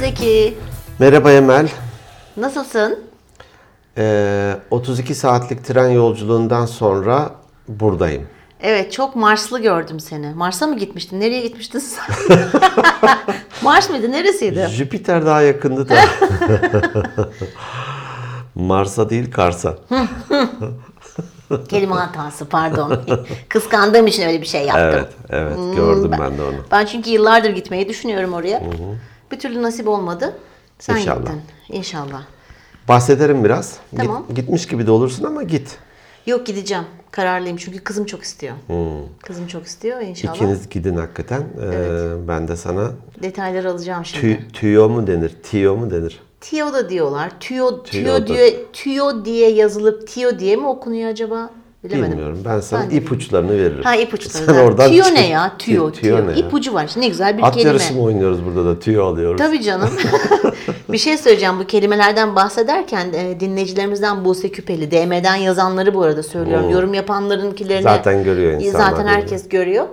Zeki. Merhaba Emel. Nasılsın? Ee, 32 saatlik tren yolculuğundan sonra buradayım. Evet çok Marslı gördüm seni. Mars'a mı gitmiştin? Nereye gitmiştin sen? Mars mıydı? Neresiydi? Jüpiter daha yakındı da. Mars'a değil Kars'a. Kelime hatası pardon. Kıskandığım için öyle bir şey yaptım. Evet, evet gördüm ben de onu. Ben çünkü yıllardır gitmeyi düşünüyorum oraya. Bir türlü nasip olmadı. Sen İnşallah. gittin. İnşallah. Bahsederim biraz. Git- Tamam. gitmiş gibi de olursun ama git. Yok gideceğim. Kararlıyım çünkü kızım çok istiyor. Kızım çok istiyor inşallah. İkiniz gidin hakikaten. Ee, ben de sana Detayları alacağım şimdi. tü, tüyo mu denir, tiyo mu denir? Tio da diyorlar. Tüyo, tüyo, da. diye, tüyo diye yazılıp tio diye mi okunuyor acaba? Bilemedim. Bilmiyorum. Ben sana Ben ipuçlarını veririm. Ha ipuçları. Sen da. oradan Tüyo çık. ne ya? Tüyo, Tüyo tüyo. ne ya? İpucu var. Ne güzel bir At kelime. yarışı mı oynuyoruz burada da tüyo alıyoruz. Tabii canım. bir şey söyleyeceğim. Bu kelimelerden bahsederken e, dinleyicilerimizden Buse Küpeli, DM'den yazanları bu arada söylüyorum. Yorum yapanlarınkilerini Zaten görüyor insanlar Zaten herkes görüyor.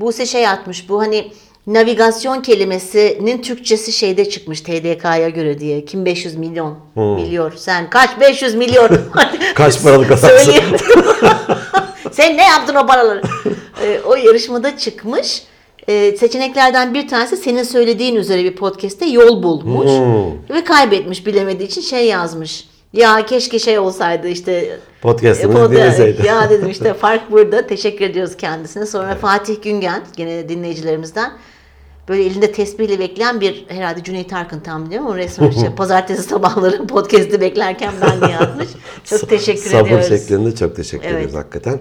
Buse şey atmış. Bu hani navigasyon kelimesinin Türkçesi şeyde çıkmış TDK'ya göre diye. Kim 500 milyon milyon. Sen kaç 500 milyon? Kaç paralık adamsın? Sen ne yaptın o paraları? Ee, o yarışmada çıkmış. Ee, seçeneklerden bir tanesi senin söylediğin üzere bir podcast'te yol bulmuş. Ve kaybetmiş bilemediği için şey yazmış. Ya keşke şey olsaydı işte Podcast'ımız e, dinleseydi. Ya dedim işte fark burada. Teşekkür ediyoruz kendisine. Sonra Fatih Güngen gene dinleyicilerimizden böyle elinde tesbihle bekleyen bir herhalde Cüneyt Arkın tam biliyorum ama resmen işte pazartesi sabahları podcast'i beklerken ben diye atmış. Çok teşekkür Sabır ediyoruz. şeklinde çok teşekkür Evet. ediyoruz hakikaten.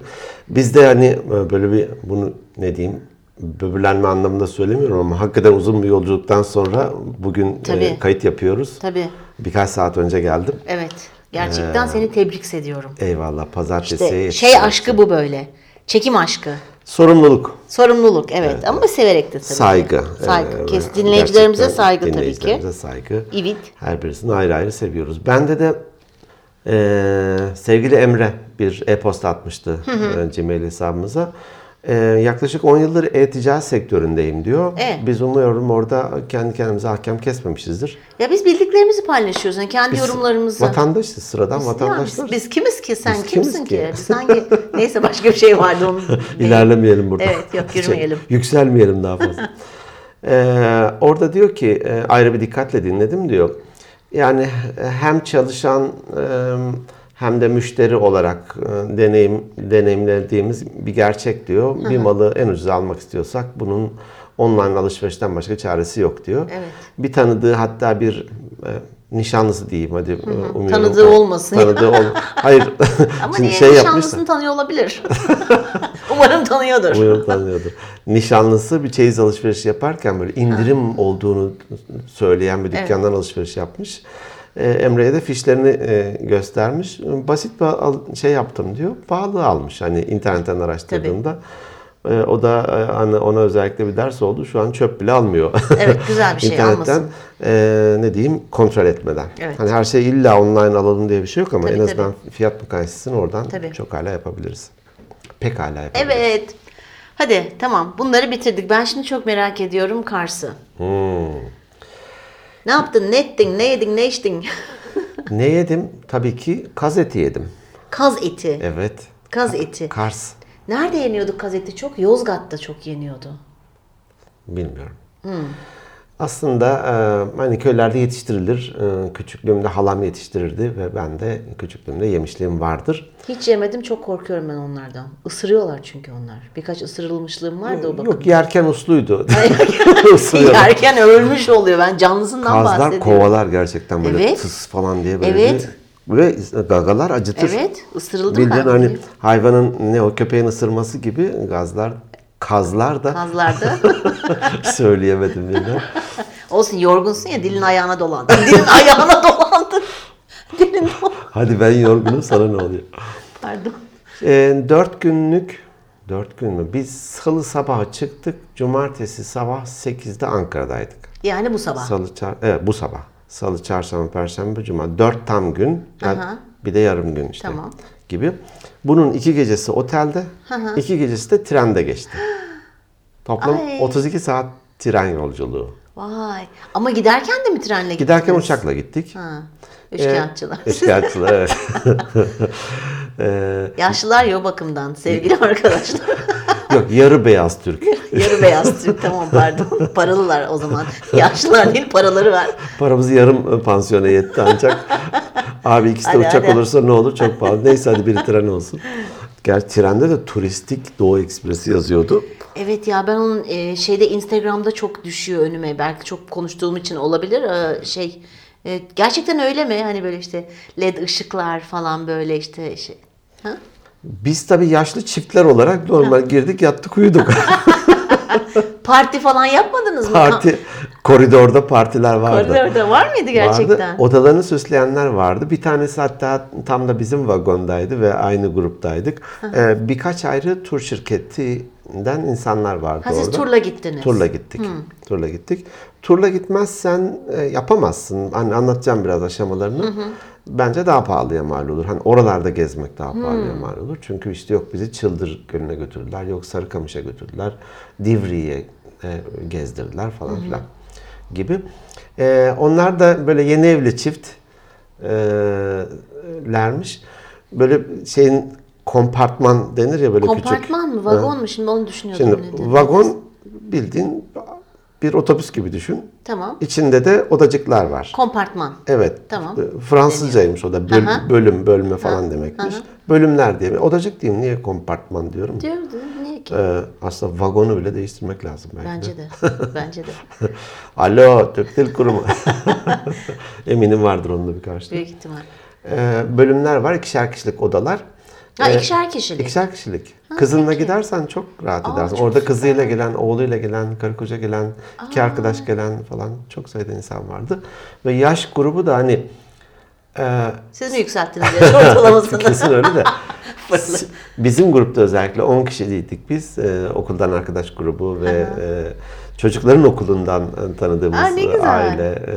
Biz de hani böyle bir bunu ne diyeyim böbürlenme anlamında söylemiyorum ama hakikaten uzun bir yolculuktan sonra bugün e, Tabii. kayıt yapıyoruz. Tabii. Birkaç saat önce geldim. Evet. Gerçekten seni tebrik ediyorum. Eyvallah pazartesiye İşte şey aşkı bu böyle. Çekim aşkı. Sorumluluk, Sorumluluk evet, ama severek de tabii. saygı. Saygı. Ee, Kes, dinleyicilerimize saygı tabii ki. dinleyicilerimize saygı. Evet. Her birisini ayrı ayrı seviyoruz. Bende de e, sevgili Emre bir e-posta atmıştı e, Gmail hesabımıza. E, yaklaşık 10 yıldır e-ticaret sektöründeyim diyor. Evet. Biz umuyorum orada kendi kendimize hakem kesmemişizdir. Ya biz bildiklerimizi paylaşıyoruz. Yani kendi yorumlarımızı. Vatandaşız, sıradan Biz- vatandaşlar. biz, biz kimiz ki? Sen Biz kimsin ki? ki? Biz hangi... Neyse başka bir şey vardı onun. İlerlemeyelim burada. Evet, yok, yürümeyelim. Şey, yükselmeyelim daha fazla. Ee, orada diyor ki e, ayrı bir dikkatle dinledim diyor. Yani e, hem çalışan e, hem de müşteri olarak e, deneyim deneyimlediğimiz bir gerçek diyor. Bir malı en ucuz almak istiyorsak bunun online alışverişten başka çaresi yok diyor. Evet. Bir tanıdığı hatta bir e, nişanlısı diyeyim hadi. e, umuyorum. Tanıdığı olmasın. Tanıdığı ol. Hayır. Ama Şimdi niye şey nişanlısını yapmışlar. tanıyor olabilir. Umarım tanıyordur. Umarım tanıyordur. Nişanlısı bir çeyiz alışverişi yaparken böyle indirim olduğunu söyleyen bir dükkandan alışveriş yapmış. Ee, Emre'ye de fişlerini e, göstermiş. Basit bir şey yaptım diyor. Pahalı almış hani internetten araştırdığında. Ee, o da e, hani ona özellikle bir ders oldu. Şu an çöp bile almıyor. Evet, güzel bir şey, İnternetten almasın. e, ne diyeyim kontrol etmeden. Evet. Hani her şey illa online alalım diye bir şey yok ama Tabii, en azından fiyat mukayesesini oradan Tabii. çok hala yapabiliriz. Pekala yapabiliriz. Evet. Hadi tamam bunları bitirdik. Ben şimdi çok merak ediyorum Kars'ı. Hmm. Ne yaptın? Ne ettin? Ne yedin? Ne içtin? Ne yedim? Tabii ki kaz eti yedim. Kaz eti. Evet. Kaz eti. Kars. Nerede yeniyordu kaz eti çok? Yozgat'ta çok yeniyordu. Bilmiyorum. Hmm. Aslında e, hani köylerde yetiştirilir. E, küçüklüğümde halam yetiştirirdi ve ben de küçüklüğümde yemişliğim vardır. Hiç yemedim çok korkuyorum ben onlardan. Isırıyorlar çünkü onlar. Birkaç ısırılmışlığım var da o bakın. Yok yerken usluydu. Yerken ölmüş oluyor. Ben canlısından Kazlar bahsediyorum. kovalar gerçekten böyle Evet. tıs falan diye böyle Evet. bir- ve gagalar acıtır. Evet, ısırıldım Bildiğin ben. hani hayvanın ne o köpeğin ısırması gibi gazlar kazlar da Kazlarda. söyleyemedim birden. Olsun yorgunsun ya dilin ayağına dolandı. Dilin ayağına dolandı. Dilin dolandı. Hadi ben yorgunum sana ne oluyor? Pardon. Ee, dört günlük, dört gün mü? Biz salı sabahı çıktık. Cumartesi sabah 8'de Ankara'daydık. Yani bu sabah. Salı, çar evet bu sabah. Salı, çarşamba, perşembe, cuma. Dört tam gün. Yani Aha. bir de yarım gün işte. Tamam. Gibi. Bunun iki gecesi otelde, iki gecesi de trende geçti. Toplam Ay. 32 saat tren yolculuğu. Vay. Ama giderken de mi trenle gittiniz? Giderken uçakla gittik. Ha. Ee, Üçkağıtçılar. Üçkağıtçılar evet. Ee, Yaşlılar ya o bakımdan sevgili arkadaşlar. Yok yarı beyaz Türk. Yarı beyaz Türk tamam pardon. Paralılar o zaman. Yaşlılar değil paraları var. Paramız yarım pansiyona yetti ancak. Abi ikisi de Hadi, uçak hadi. olursa ne olur çok pahalı. Neyse hadi biri tren olsun. Gerçi trende de turistik Doğu Ekspresi yazıyordu. Evet ya ben onun e, şeyde Instagram'da çok düşüyor önüme. Belki çok konuştuğum için olabilir. E, şey e, gerçekten öyle mi? Hani böyle işte led ışıklar falan böyle işte şey. Ha? Biz tabii yaşlı çiftler olarak normal girdik yattık uyuduk. Parti falan yapmadınız mı? Parti koridorda partiler vardı. Koridorda var mıydı gerçekten? Vardı. Odalarını süsleyenler vardı. Bir tanesi hatta tam da bizim vagondaydı ve aynı gruptaydık. Ee, birkaç ayrı tur şirketinden insanlar vardı Ha siz orada. turla gittiniz. Turla gittik. Turla gittik. Turla gitmezsen e, yapamazsın. Hani anlatacağım biraz aşamalarını. Bence daha pahalıya mal olur. Hani oralarda gezmek daha pahalıya mal olur. Çünkü işte yok bizi Çıldır Gölü'ne götürdüler. Yok Sarıkamış'a götürdüler. Divriğe e, gezdirdiler falan filan gibi. E, onlar da böyle yeni evli çift e, lermiş. Böyle şeyin kompartman denir ya böyle küçük. Kompartman mı? Vagon mu? Şimdi onu düşünüyordum. Şimdi vagon bildiğin bir otobüs gibi düşün. Tamam. İçinde de odacıklar var. Kompartman. Evet. Tamam. Fransızcaymış o da. Böl- Aha. bölüm, bölme falan demekmiş. Bölümler diye. Odacık diyeyim. Niye kompartman diyorum? Diyordu. Niye ki? Ee, aslında vagonu bile değiştirmek lazım belki Bence de. de. Bence de. Alo, Türk Dil Kurumu. Eminim vardır onun da bir karşılığı. Büyük ihtimal. Ee, bölümler var. ikişer kişilik odalar. Ha Ee, ikişer kişilik. İkişer kişilik. Kızınla gidersen çok rahat Aa, edersin. çok Orada kızıyla gelen, oğluyla gelen, karı koca gelen, iki arkadaş gelen falan çok sayıda insan vardı. Ve yaş grubu da hani e, Siz mi yükselttiniz yaş ortalamasını? kesin öyle de bizim grupta özellikle 10 kişiydik biz. E, okuldan arkadaş grubu ve e, çocukların okulundan e, tanıdığımız Aa, güzel. aile. E,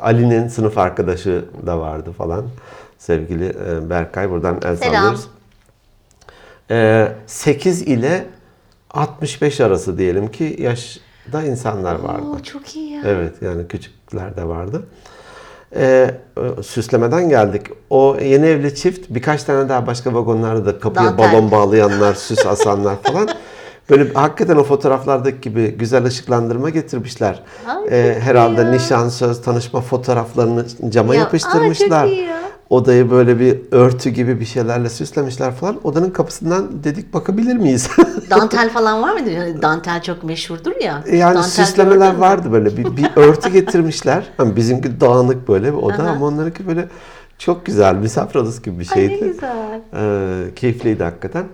Ali'nin sınıf arkadaşı da vardı falan. Sevgili e, Berkay buradan el Selam. sallıyoruz. Ee, 8 ile 65 arası diyelim ki yaşta insanlar vardı. Oo, çok iyi ya. Evet yani küçükler de vardı. Ee, e, süslemeden geldik. O yeni evli çift birkaç tane daha başka vagonlarda da kapıya Dantel. balon bağlayanlar, süs asanlar falan. Böyle hakikaten o fotoğraflardaki gibi güzel ışıklandırma getirmişler. Ay, Ee, herhalde ya. nişan, söz, tanışma fotoğraflarını cama Ya, yapıştırmışlar. ay, ya. Odayı böyle bir örtü gibi bir şeylerle süslemişler falan. Odanın kapısından dedik bakabilir miyiz? Dantel falan var mıydı? Yani dantel çok meşhurdur ya. yani Dantel süslemeler vardı böyle. Bir, bir örtü getirmişler. Hani bizimki dağınık böyle bir oda Aha. ama onlarınki böyle çok güzel. Misafir odası gibi bir Ay ne şeydi. güzel. Ee, keyifliydi hakikaten.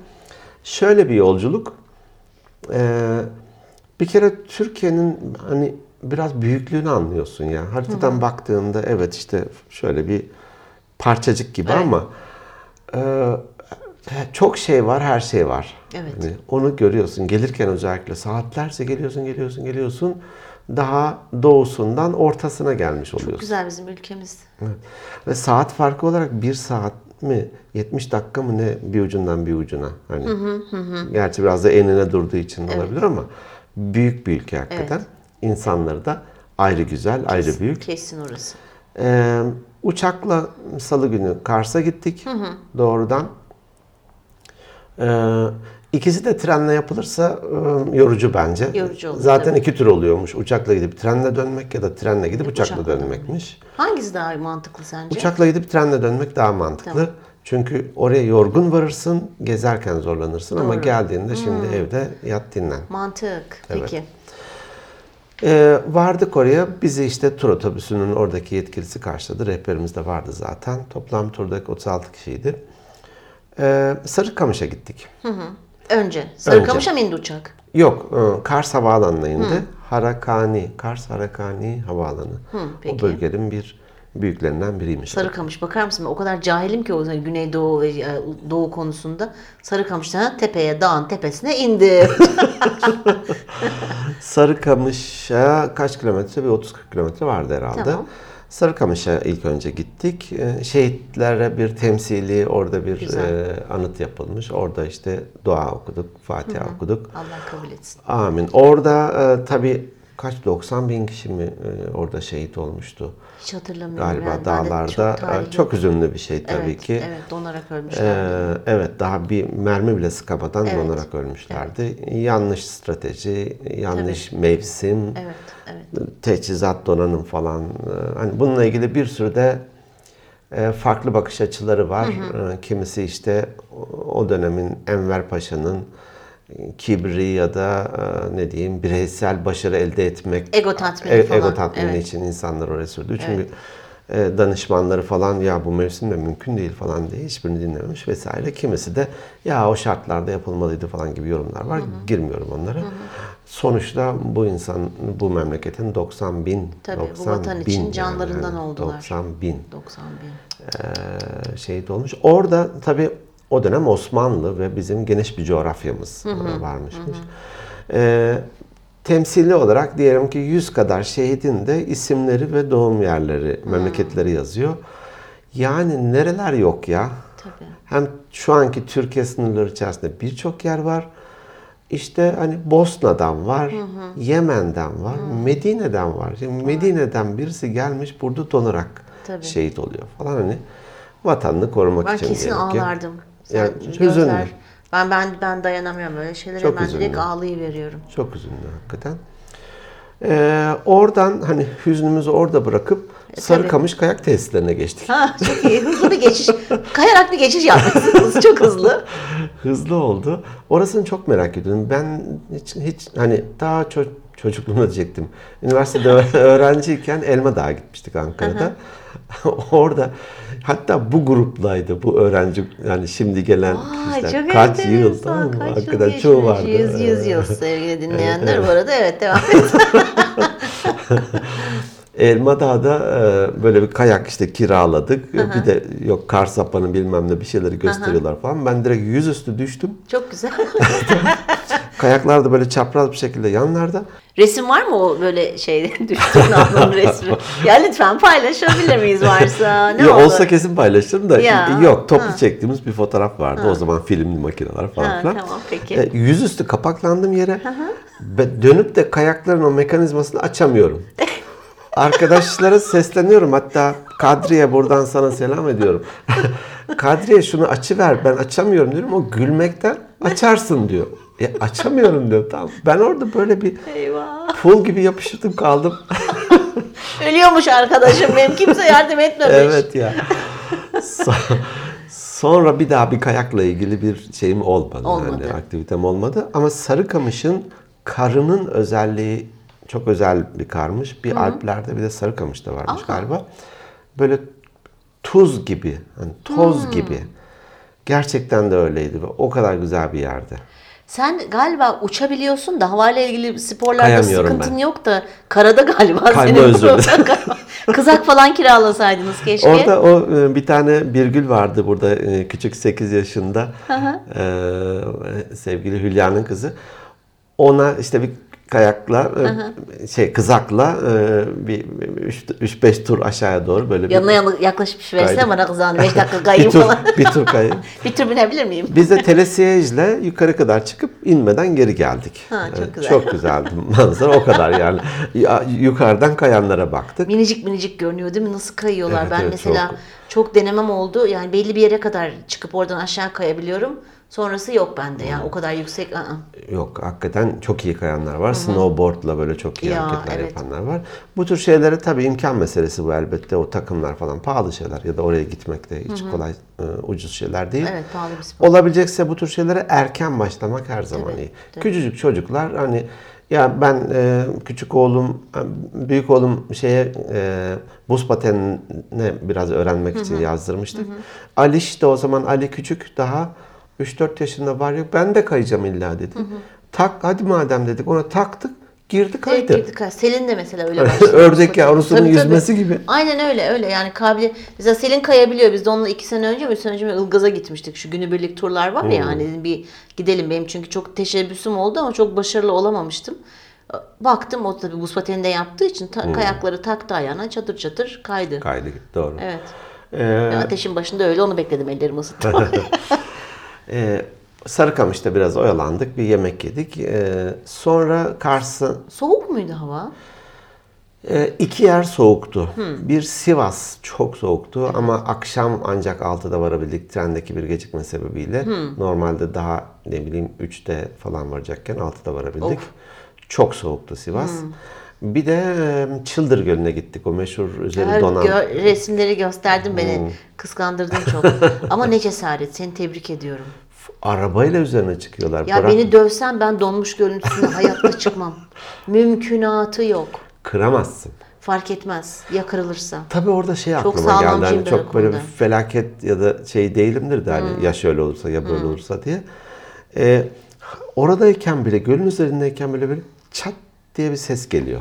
Şöyle bir yolculuk. Ee, bir kere Türkiye'nin hani biraz büyüklüğünü anlıyorsun ya. Haritadan baktığında evet işte şöyle bir parçacık gibi Evet. ama e, çok şey var, her şey var. Evet. Hani onu görüyorsun. Gelirken özellikle saatlerce geliyorsun, geliyorsun, geliyorsun. Daha doğusundan ortasına gelmiş oluyorsun. Güzel bizim ülkemiz. Evet. Ve saat farkı olarak bir saat mi 70 dakika mı ne bir ucundan bir ucuna. Hani gerçi biraz da enine durduğu için olabilir ama büyük bir ülke hakikaten. İnsanları da ayrı güzel, ayrı büyük. Kesin orası. Ee, uçakla salı günü Kars'a gittik doğrudan. Ee, ikisi de trenle yapılırsa e, yorucu bence. Yorucu olur, Zaten tabii. iki tür oluyormuş. Uçakla gidip trenle dönmek ya da trenle gidip uçakla, uçakla dönmekmiş. Hangisi daha mantıklı sence? Uçakla gidip trenle dönmek daha mantıklı. Tamam. Çünkü oraya yorgun varırsın, gezerken zorlanırsın ama Doğru. geldiğinde şimdi evde yat dinlen. Mantık. Peki. Ee, vardık oraya. Bizi işte tur otobüsünün oradaki yetkilisi karşıladı. Rehberimiz de vardı zaten. Toplam turdaki 36 kişiydi. Ee, Sarıkamış'a gittik. Önce. Sarıkamış'a mı indi uçak? Yok, e, Kars Havaalanı'na indi. Harakani, Kars Harakani Havaalanı. o peki. bölgenin bir büyüklerinden biriymiş. Sarıkamış bakar mısın? O kadar cahilim ki o zaman Güneydoğu ve e, Doğu konusunda. Sarıkamış'tan tepeye, dağın tepesine indi. Sarıkamış'a kaç kilometre? Bir 30-40 kilometre vardı herhalde. Tamam. Sarıkamış'a ilk önce gittik. Ee, Şehitlere bir temsili, orada bir Güzel. e, anıt yapılmış. Orada işte dua okuduk, Fatiha okuduk. Allah kabul etsin. Amin. Orada e, tabii kaç 90 bin kişi mi e, orada şehit olmuştu? Hiç hatırlamıyorum. Galiba yani. Dağlarda. çok, E, çok üzünlü bir şey tabii evet, ki. Evet donarak ölmüşler. Ee, evet daha bir mermi bile sıkamadan Evet. donarak ölmüşlerdi. Yanlış strateji, yanlış mevsim, evet, evet. teçhizat donanım falan. Ee, Hani bununla ilgili bir sürü de e, farklı bakış açıları var. Ee, Kimisi işte o- dönemin Enver Paşa'nın e, kibri ya da e, ne diyeyim bireysel başarı elde etmek Ego tatmini e- falan. ego tatmini Evet. için insanlar oraya sürdü. Çünkü e, danışmanları falan ya bu mevsimde mümkün değil falan diye hiçbirini dinlememiş vesaire. Kimisi de ya o şartlarda yapılmalıydı falan gibi yorumlar var. Girmiyorum onlara. Sonuçta bu insan, bu memleketin 90 bin, Tabii, bu 90 vatan bin için yani, canlarından evet, oldular. 90 bin 90 bin. e, şehit olmuş. Orada tabii o dönem Osmanlı ve bizim geniş bir coğrafyamız e, varmışmış. E, temsili olarak diyelim ki 100 kadar şehidin de isimleri ve doğum yerleri, memleketleri yazıyor. Yani nereler yok ya? Tabii. Hem şu anki Türkiye sınırları içerisinde birçok yer var. İşte hani Bosna'dan var, Yemen'den var, Medine'den var. Şimdi Medine'den birisi gelmiş burada donarak Tabii. şehit oluyor falan hani vatanını korumak Ben için kesin diyelim ki. Yani gözler. hüzünlü. Ben ben ben dayanamıyorum böyle şeylere. Çok ben direkt hüzünlü. ağlayıveriyorum. Çok üzünlü hakikaten. Ee, oradan hani hüznümüzü orada bırakıp Sarıkamış kayak tesislerine geçtik. Ha çok iyi. Hızlı bir geçiş. Kayarak bir geçiş yapmışsınız. Çok hızlı. Hızlı oldu. Orasını çok merak ediyordum. Ben hiç, hiç hani daha ço- çocukluğumda diyecektim. Üniversitede öğrenciyken Elma Dağı gitmiştik Ankara'da. Orada hatta bu gruplaydı bu öğrenci yani şimdi gelen Aa, kişiler. çok Kaç yıl enteresan. tamam mı? Kaç yıl Hakikaten geçmiş. çoğu vardı. Yüz, yüz yıl sevgili dinleyenler. Bu arada evet devam et. Elma Dağı'da e, böyle bir kayak işte kiraladık. Bir de yok kar sapanı bilmem ne bir şeyleri gösteriyorlar falan. Ben direkt yüzüstü düştüm. Çok güzel. Kayaklar da böyle çapraz bir şekilde yanlarda. Resim var mı o böyle şey düştüğün anın resmi? Ya lütfen paylaşabilir miyiz varsa? Ne ya olur? olsa kesin paylaşırım da Ya, yok toplu ha. çektiğimiz bir fotoğraf vardı. O zaman filmli makineler falan Ha, filan. tamam, peki. E, yüzüstü kapaklandım yere. Ve dönüp de kayakların o mekanizmasını açamıyorum. Arkadaşlara sesleniyorum. Hatta Kadriye buradan sana selam ediyorum. Kadriye şunu açıver ben açamıyorum diyorum. O gülmekten açarsın diyor. E, açamıyorum diyor. Tamam. Ben orada böyle bir Eyvah. pul gibi yapıştım kaldım. Ölüyormuş arkadaşım benim. Kimse yardım etmemiş. evet ya. So- Sonra bir daha bir kayakla ilgili bir şeyim olmadı. Olmadı. Yani aktivitem olmadı. Ama Sarıkamış'ın karının özelliği çok özel bir karmış. Bir Alplerde bir de Sarıkamış'ta varmış galiba. Böyle tuz gibi, hani toz gibi. Gerçekten de öyleydi ve o kadar güzel bir yerde. Sen galiba uçabiliyorsun da havayla ilgili sporlarda sıkıntın ben. yok da karada galiba Kayma senin problem. Kızak falan kiralasaydınız keşke. Orada o e, bir tane Birgül vardı burada e, küçük 8 yaşında e, sevgili Hülya'nın kızı. Ona işte bir kayakla e, şey kızakla e, bir 3-5 tur aşağıya doğru böyle bir, Yanına yanı yaklaşmış versene Kaydı. bana kızağını 5 dakika bir kayayım tur, falan. bir tur kayıp. bir tur binebilir miyim? Biz de telesiyejle yukarı kadar çıkıp inmeden geri geldik. Ha, çok güzel. Çok güzeldi manzara o kadar yani. Ya, Yukarıdan kayanlara baktık. Minicik minicik görünüyor değil mi? Nasıl kayıyorlar? Evet, ben evet, mesela çok. çok. denemem oldu. Yani belli bir yere kadar çıkıp oradan aşağı kayabiliyorum. Sonrası yok bende ya. O kadar yüksek. ı-ı. Yok hakikaten çok iyi kayanlar var. Snowboardla böyle çok iyi Ya, hareketler evet. yapanlar var. Bu tür şeylere tabii imkan meselesi bu elbette. O takımlar falan pahalı şeyler ya da oraya gitmek de hiç kolay e, ucuz şeyler değil. Evet pahalı bir spor. Olabilecekse bu tür şeylere erken başlamak her zaman Tabii, iyi. tabii. Küçücük çocuklar hani ya ben e, küçük oğlum, büyük oğlum şeye e, buz patenine biraz öğrenmek için yazdırmıştık. Aliş de o zaman Ali küçük daha 3-4 yaşında var yok ben de kayacağım illa dedi. Tak hadi madem dedik ona taktık girdi kaydı. Evet, girdik. Selin de mesela öyle başladı. Ördek yavrusunun Tabii, tabii. yüzmesi gibi. Aynen öyle öyle yani kabiliyet. Mesela Selin kayabiliyor. Biz de onunla iki sene önce mi sene önce mi Ilgaz'a gitmiştik. Şu günübirlik turlar var ya hani bir gidelim benim çünkü çok teşebbüsüm oldu ama çok başarılı olamamıştım. Baktım o tabii buz pateninde yaptığı için ta- kayakları taktı ayağına çatır çatır kaydı. Kaydı doğru. Evet. Ee, ateşin başında öyle onu bekledim ellerimi ısıttım. e, Sarıkamış'ta biraz oyalandık. Bir yemek yedik. Ee, sonra Kars'ı Soğuk muydu hava? e, iki yer soğuktu. Bir Sivas çok soğuktu ama akşam ancak 6'da varabildik trendeki bir gecikme sebebiyle. Normalde daha ne bileyim 3'te falan varacakken 6'da varabildik. Çok soğuktu Sivas. Bir de Çıldır Gölü'ne gittik. O meşhur üzeri Her donan. gö- resimleri gösterdin beni. Hmm. Kıskandırdın çok. Ama ne cesaret. Seni tebrik ediyorum. Arabayla üzerine çıkıyorlar. Ya Bırak- beni dövsen ben donmuş görüntüsüne hayatta çıkmam. Mümkünatı yok. Kıramazsın. Fark etmez. Ya kırılırsa. Tabii orada şey Çok aklıma geldi. Hani çok böyle bir felaket ya da şey değilimdir de hani ya şöyle olursa ya böyle olursa diye. Ee, oradayken bile gölün üzerindeyken bile böyle çat diye bir ses geliyor.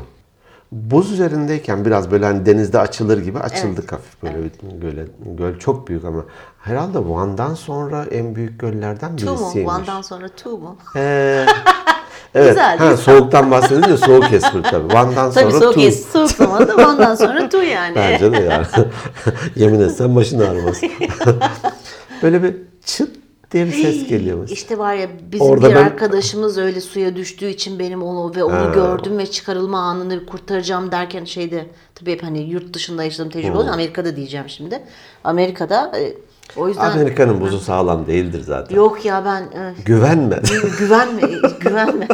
Buz üzerindeyken biraz böyle hani denizde açılır gibi açıldık hafif böyle bir göle. Göl çok büyük ama herhalde Van'dan sonra en büyük göllerden Tu mu? birisiymiş. Van'dan sonra tu mu? Ee, evet. Güzel, ha, soğuktan bahsedince soğuk espri tabii. Van'dan Tabii sonra soğuk, tu. es, soğuk zamanda Van'dan sonra tu yani. Bence de yani. Yemin etsem başın ağrımaz. Böyle bir çıt diye bir ses geliyor. İşte var ya bizim Orada bir ben- arkadaşımız öyle suya düştüğü için benim onu ve onu gördüm ve çıkarılma anını kurtaracağım derken şeyde tabii hep hani yurt dışında yaşadığım tecrübe oldu. Amerika'da diyeceğim şimdi. Amerika'da e, o yüzden Amerika'nın buzu sağlam değildir zaten. yok ya ben e, Güvenme. güvenme güvenme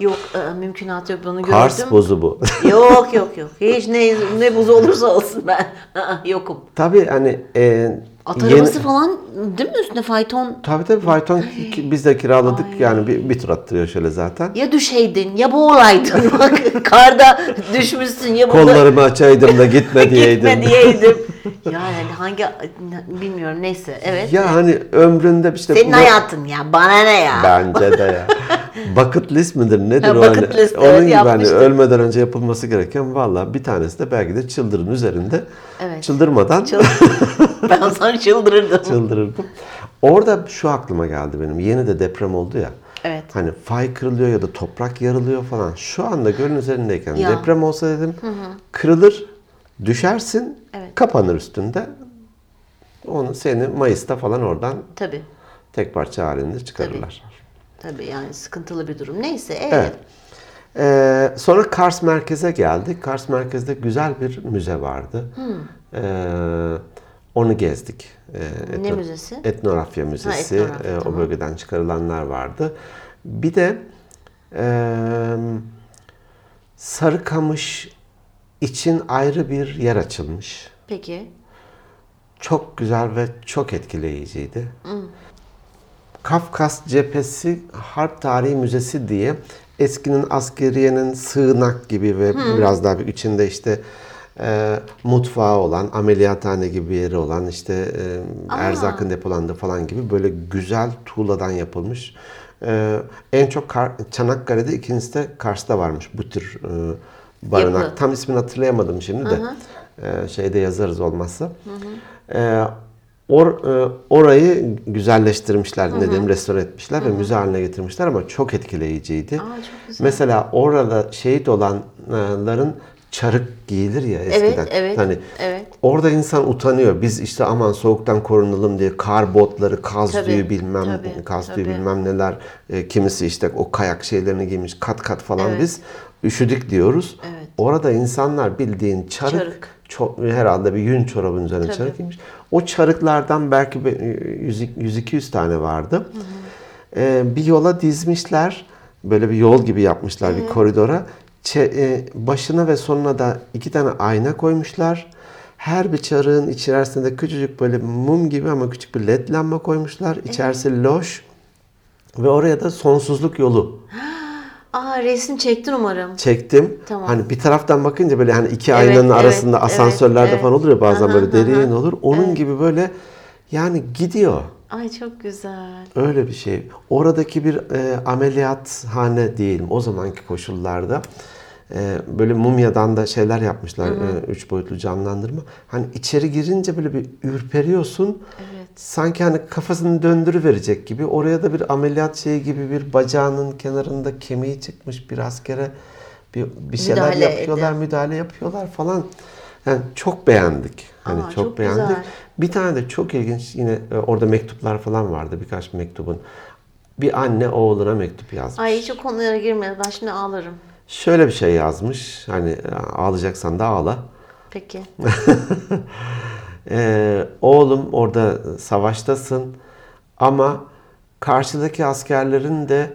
yok e, mümkünatı yok bunu Kars gördüm. buzu bu. Yok yok yok. Hiç ne ne buzu olursa olsun ben yokum. Tabii hani e, At yeni- arabası falan değil mi üstüne fayton? Tabii tabii fayton biz de kiraladık yani bir, bir tur attırıyor şöyle zaten. Ya düşeydin ya boğulaydın. Bak karda düşmüşsün ya burada Kollarımı açaydım da gitme diyeydim. gitme diyeydim. yani hangi bilmiyorum neyse evet. Ya hani ömründe işte Senin bu- hayatın ya bana ne ya. Bence de ya. Bucket list midir nedir Ha, o hani? list, Onun evet, gibi hani yapmıştık. ölmeden önce yapılması gereken valla bir tanesi de belki de çıldırın üzerinde. Evet. Çıldırmadan ben sana çıldırırdım. çıldırırdım. Orada şu aklıma geldi benim. Yeni de deprem oldu ya. Evet. Hani fay kırılıyor ya da toprak yarılıyor falan. Şu anda gölün üzerindeyken Ya. deprem olsa dedim kırılır, düşersin, Evet. kapanır üstünde. Onu seni Mayıs'ta falan oradan Tabii. tek parça halinde çıkarırlar. Tabii yani sıkıntılı bir durum. Neyse evet. Evet. Ee, sonra Kars merkeze geldik. Kars merkezde güzel bir müze vardı. Ee, onu gezdik. Ee, Ne etno- müzesi? Etnografya Müzesi. etnografya, Ee, O tamam. bölgeden çıkarılanlar vardı. Bir de e, Sarıkamış için ayrı bir yer açılmış. Peki. Çok güzel ve çok etkileyiciydi. Kafkas Cephesi Harp Tarihi Müzesi diye eskinin askeriyenin sığınak gibi ve biraz daha bir içinde işte e, mutfağı olan, ameliyathane gibi bir yeri olan, işte e, erzakın depolandığı falan gibi böyle güzel tuğladan yapılmış. E, en çok Kar- Çanakkale'de, ikincisi de Kars'ta varmış bu tür e, barınak. Yapı. Tam ismini hatırlayamadım şimdi de. E, şeyde yazarız olmazsa. E, or, e, orayı güzelleştirmişler, ne diyeyim, restore etmişler ve müze haline getirmişler ama çok etkileyiciydi. Aa, çok güzel. Mesela orada şehit olanların çarık giyilir ya eskiden. evet, Hani evet. Orada insan utanıyor. Biz işte aman soğuktan korunalım diye kar botları, kaz Tabii, tüyü bilmem, tabii, kaz tüyü tabii. bilmem neler. E, kimisi işte o kayak şeylerini giymiş kat kat falan Evet. biz üşüdük diyoruz. Evet. Orada insanlar bildiğin çarık, Çarık. ço- herhalde bir yün çorabın üzerine Tabii. çarık giymiş. O çarıklardan belki bir 100-200 tane vardı. E, bir yola dizmişler. Böyle bir yol gibi yapmışlar bir koridora. Çe- e, başına ve sonuna da iki tane ayna koymuşlar. Her bir çarığın içerisinde küçücük böyle mum gibi ama küçük bir led lamba koymuşlar. İçerisi loş. Ve oraya da sonsuzluk yolu Aa resim çektin umarım. çektim. Tamam. Hani bir taraftan bakınca böyle hani iki Evet, aynanın evet, arasında evet, asansörlerde evet. falan olur ya bazen Aha, böyle derin aha. olur. Onun gibi böyle yani gidiyor. Ay çok güzel. Öyle bir şey. Oradaki bir e, ameliyathane diyelim o zamanki koşullarda. E, böyle mumyadan da şeyler yapmışlar. e, üç boyutlu canlandırma. Hani içeri girince böyle bir ürperiyorsun. Evet. Sanki hani kafasını döndürüverecek gibi. Oraya da bir ameliyat şeyi gibi bir bacağının kenarında kemiği çıkmış bir askere bir, bir şeyler Müdahale yapıyorlar, müdahale yapıyorlar falan. Yani çok beğendik. Hani Aa, çok, çok beğendik. güzel. Bir tane de çok ilginç yine e, orada mektuplar falan vardı birkaç mektubun. Bir anne oğluna mektup yazmış. Ay hiç o konulara girme. Ben şimdi ağlarım. Şöyle bir şey yazmış. Hani ağlayacaksan da ağla. Peki. Ee, oğlum orada savaştasın ama karşıdaki askerlerin de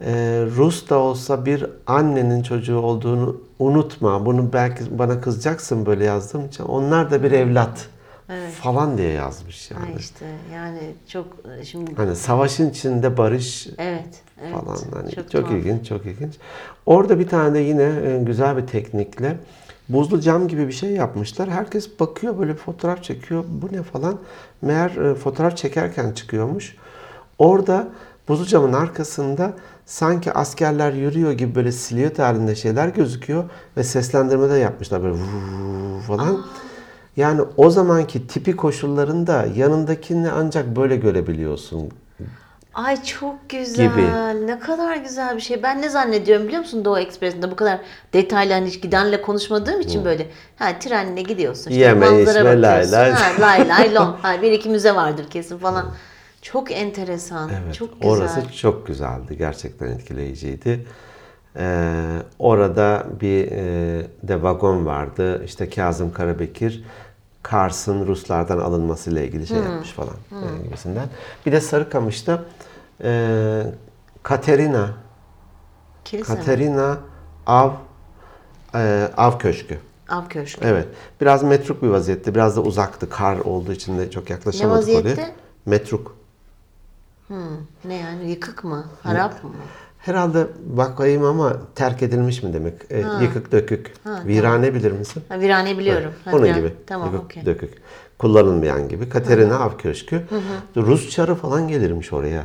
e, Rus da olsa bir annenin çocuğu olduğunu unutma. Bunu belki bana kızacaksın böyle yazdığım için. Onlar da bir evlat Evet. falan diye yazmış yani. Ay işte yani çok e, şimdi Hani savaşın içinde barış evet. evet falan. Hani çok, tuhaf. ilginç, çok ilginç. Orada bir tane de yine e, güzel bir teknikle buzlu cam gibi bir şey yapmışlar. Herkes bakıyor böyle fotoğraf çekiyor. Bu ne falan. Meğer e, fotoğraf çekerken çıkıyormuş. Orada buzlu camın arkasında sanki askerler yürüyor gibi böyle silüet halinde şeyler gözüküyor ve seslendirme de yapmışlar böyle falan. Yani o zamanki tipi koşullarında yanındakini ancak böyle görebiliyorsun Ay çok güzel. Gibi. Ne kadar güzel bir şey. Ben ne zannediyorum biliyor musun Doğu Ekspresi'nde bu kadar detaylı hani hiç gidenle konuşmadığım için böyle ha trenle gidiyorsun. işte Yeme, manzara içme, bakıyorsun. lay lay. Ha, lay lay lom. Ha, bir iki müze vardır kesin falan. Çok enteresan. Evet, çok güzel. orası çok güzeldi. Gerçekten etkileyiciydi. Ee, orada bir e, de vagon vardı. İşte Kazım Karabekir Kars'ın Ruslardan alınmasıyla ilgili şey yapmış falan e, gibisinden. Bir de Sarıkamış'ta e, Katerina Kilise mi? Katerina Av e, Av Köşkü. Av Köşkü. Evet. Biraz metruk bir vaziyette. Biraz da uzaktı. Kar olduğu için de çok yaklaşamadık vaziyette? oraya. Metruk. Ne yani yıkık mı? Harap mı? Herhalde bakayım ama terk edilmiş mi demek? E, yıkık dökük. Virane bilir misin? Ha, virane biliyorum. Ha, Onun viran- gibi. Tamam Yıkık okey. dökük. Kullanılmayan gibi. Katerina Av Köşkü. Rus çarı falan gelirmiş oraya.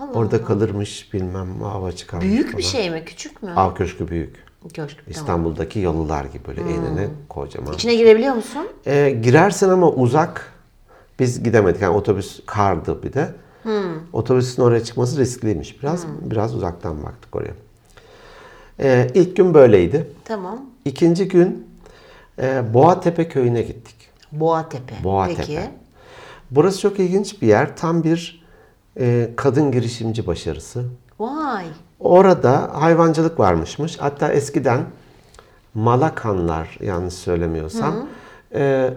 Allah Orada kalırmış bilmem hava çıkarmış Büyük bir falan. şey mi? Küçük mü? Av Köşkü büyük. Köşk. Tamam. İstanbul'daki yalılar gibi böyle enine kocaman. İçine girebiliyor musun? E, girersin ama uzak. Biz gidemedik. Yani otobüs kardı bir de. Otobüsün oraya çıkması riskliymiş biraz. Biraz uzaktan baktık oraya. E, ilk gün böyleydi. Tamam. İkinci gün e, Boğatepe köyüne gittik. Boğatepe. Boğatepe. Peki. Burası çok ilginç bir yer. Tam bir e, kadın girişimci başarısı. Vay. Orada hayvancılık varmışmış. Hatta eskiden Malakanlar yanlış söylemiyorsam e,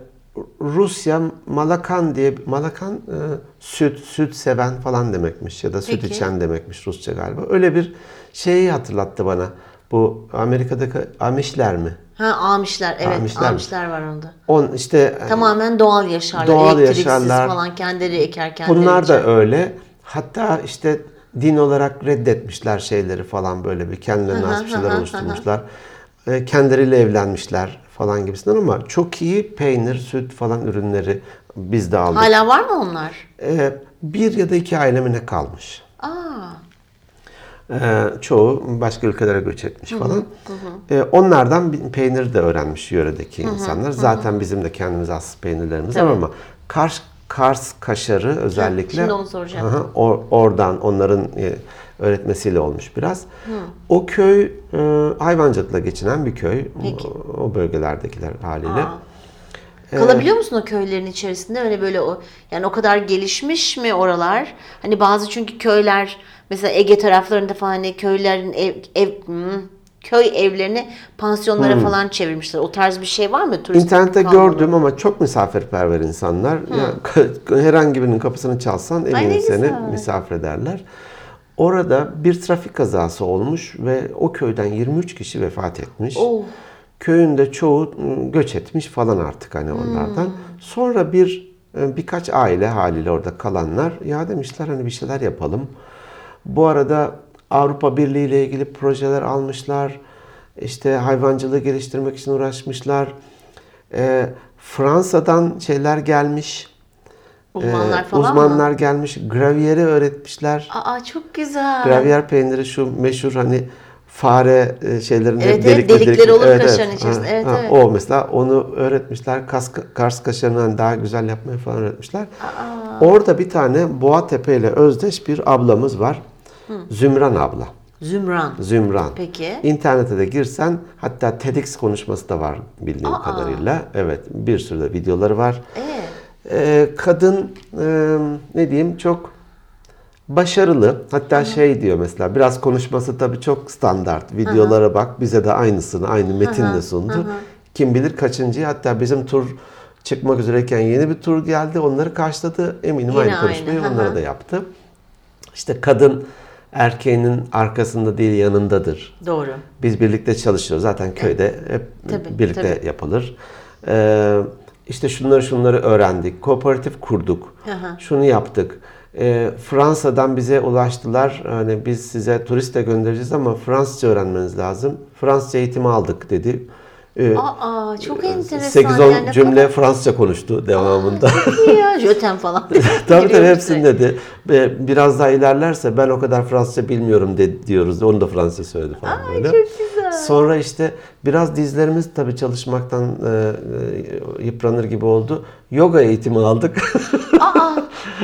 Rusya Malakan diye Malakan e, süt süt seven falan demekmiş ya da süt Peki. içen demekmiş Rusça galiba. Öyle bir şeyi hatırlattı bana. Bu Amerika'daki Amişler mi? Ha Amişler. Evet Amişler Amişler, mi? var onda. On işte Tamamen doğal yaşarlar. Doğal Elektriksiz yaşarlar. falan kendileri eker kendileri Bunlar da içer. öyle. Hatta işte din olarak reddetmişler şeyleri falan böyle bir kendilerine has bir şeyler oluşturmuşlar. E, Kendileriyle evlenmişler falan gibisinden ama çok iyi peynir, süt falan ürünleri biz de aldık. Hala var mı onlar? E, bir ya da iki ailemine kalmış. Aa. E, çoğu başka ülkelere göç etmiş falan. E, onlardan bir peynir de öğrenmiş yöredeki insanlar. Zaten bizim de kendimize has peynirlerimiz var ama Kars, Kars kaşarı özellikle şimdi onu soracağım. Aha, or- oradan onların e, öğretmesiyle olmuş biraz. O köy e, hayvancılıkla geçinen bir köy. Peki. O, o bölgelerdekiler haliyle. Aa. Kalabiliyor musun o köylerin içerisinde? Öyle böyle o yani o kadar gelişmiş mi oralar? Hani bazı çünkü köyler mesela Ege taraflarında falan hani köylerin ev, ev hmm, köy evlerini pansiyonlara falan çevirmişler. O tarz bir şey var mı? Turistik İnternette kalmalı. gördüm ama çok misafirperver insanlar. Ya, herhangi birinin kapısını çalsan Ay eminim ne seni misafir ederler. Orada bir trafik kazası olmuş ve o köyden 23 kişi vefat etmiş. Oh. Köyün de çoğu ıı, göç etmiş falan artık hani onlardan. Sonra bir e, birkaç aile haliyle orada kalanlar ya demişler hani bir şeyler yapalım. Bu arada Avrupa Birliği ile ilgili projeler almışlar. İşte hayvancılığı geliştirmek için uğraşmışlar. Ee, Fransa'dan şeyler gelmiş. Uzmanlar Ee, falan uzmanlar mı? gelmiş. Gravieri öğretmişler. Aa çok güzel. Gravyer peyniri şu meşhur hani fare e, şeylerinde Evet, evet, delikleri olur kaşarın içerisinde. Evet, evet. O mesela onu öğretmişler. Kas, Kars kaşarını hani daha güzel yapmayı falan öğretmişler. Orada bir tane Boğatepe ile özdeş bir ablamız var. Zümran abla. Zümran. Zümran. Peki. İnternete de girsen hatta TEDx konuşması da var bildiğim Aa. kadarıyla. Evet bir sürü de videoları var. Ee, Ee, kadın e, ne diyeyim çok başarılı. Hatta şey diyor mesela biraz konuşması tabii çok standart. Videolara bak bize de aynısını aynı metinle sundu. Kim bilir kaçıncı hatta bizim tur çıkmak üzereyken yeni bir tur geldi. Onları karşıladı. Eminim Yine aynı konuşmayı aynı, onlara da yaptı. İşte kadın erkeğinin arkasında değil yanındadır. doğru. Biz birlikte çalışıyoruz. Zaten köyde hep Tabii, birlikte tabii. yapılır. Ee, işte şunları şunları öğrendik. Kooperatif kurduk. Hı. Şunu yaptık. Ee, Fransa'dan bize ulaştılar. Hani biz size turist de göndereceğiz ama Fransızca öğrenmeniz lazım. Fransızca eğitimi aldık dedi. Ee, Aa çok enteresan. 8-10 yani cümle Fransızca konuştu devamında. kadar iyi ya. Jötem falan. tabii tabii hepsini dedi. Biraz daha ilerlerse ben o kadar Fransızca bilmiyorum de, diyoruz. Onu da Fransızca söyledi falan Ay, böyle. çok güzel. Sonra işte biraz dizlerimiz tabii çalışmaktan e, e, yıpranır gibi oldu. Yoga eğitimi aldık. Aa,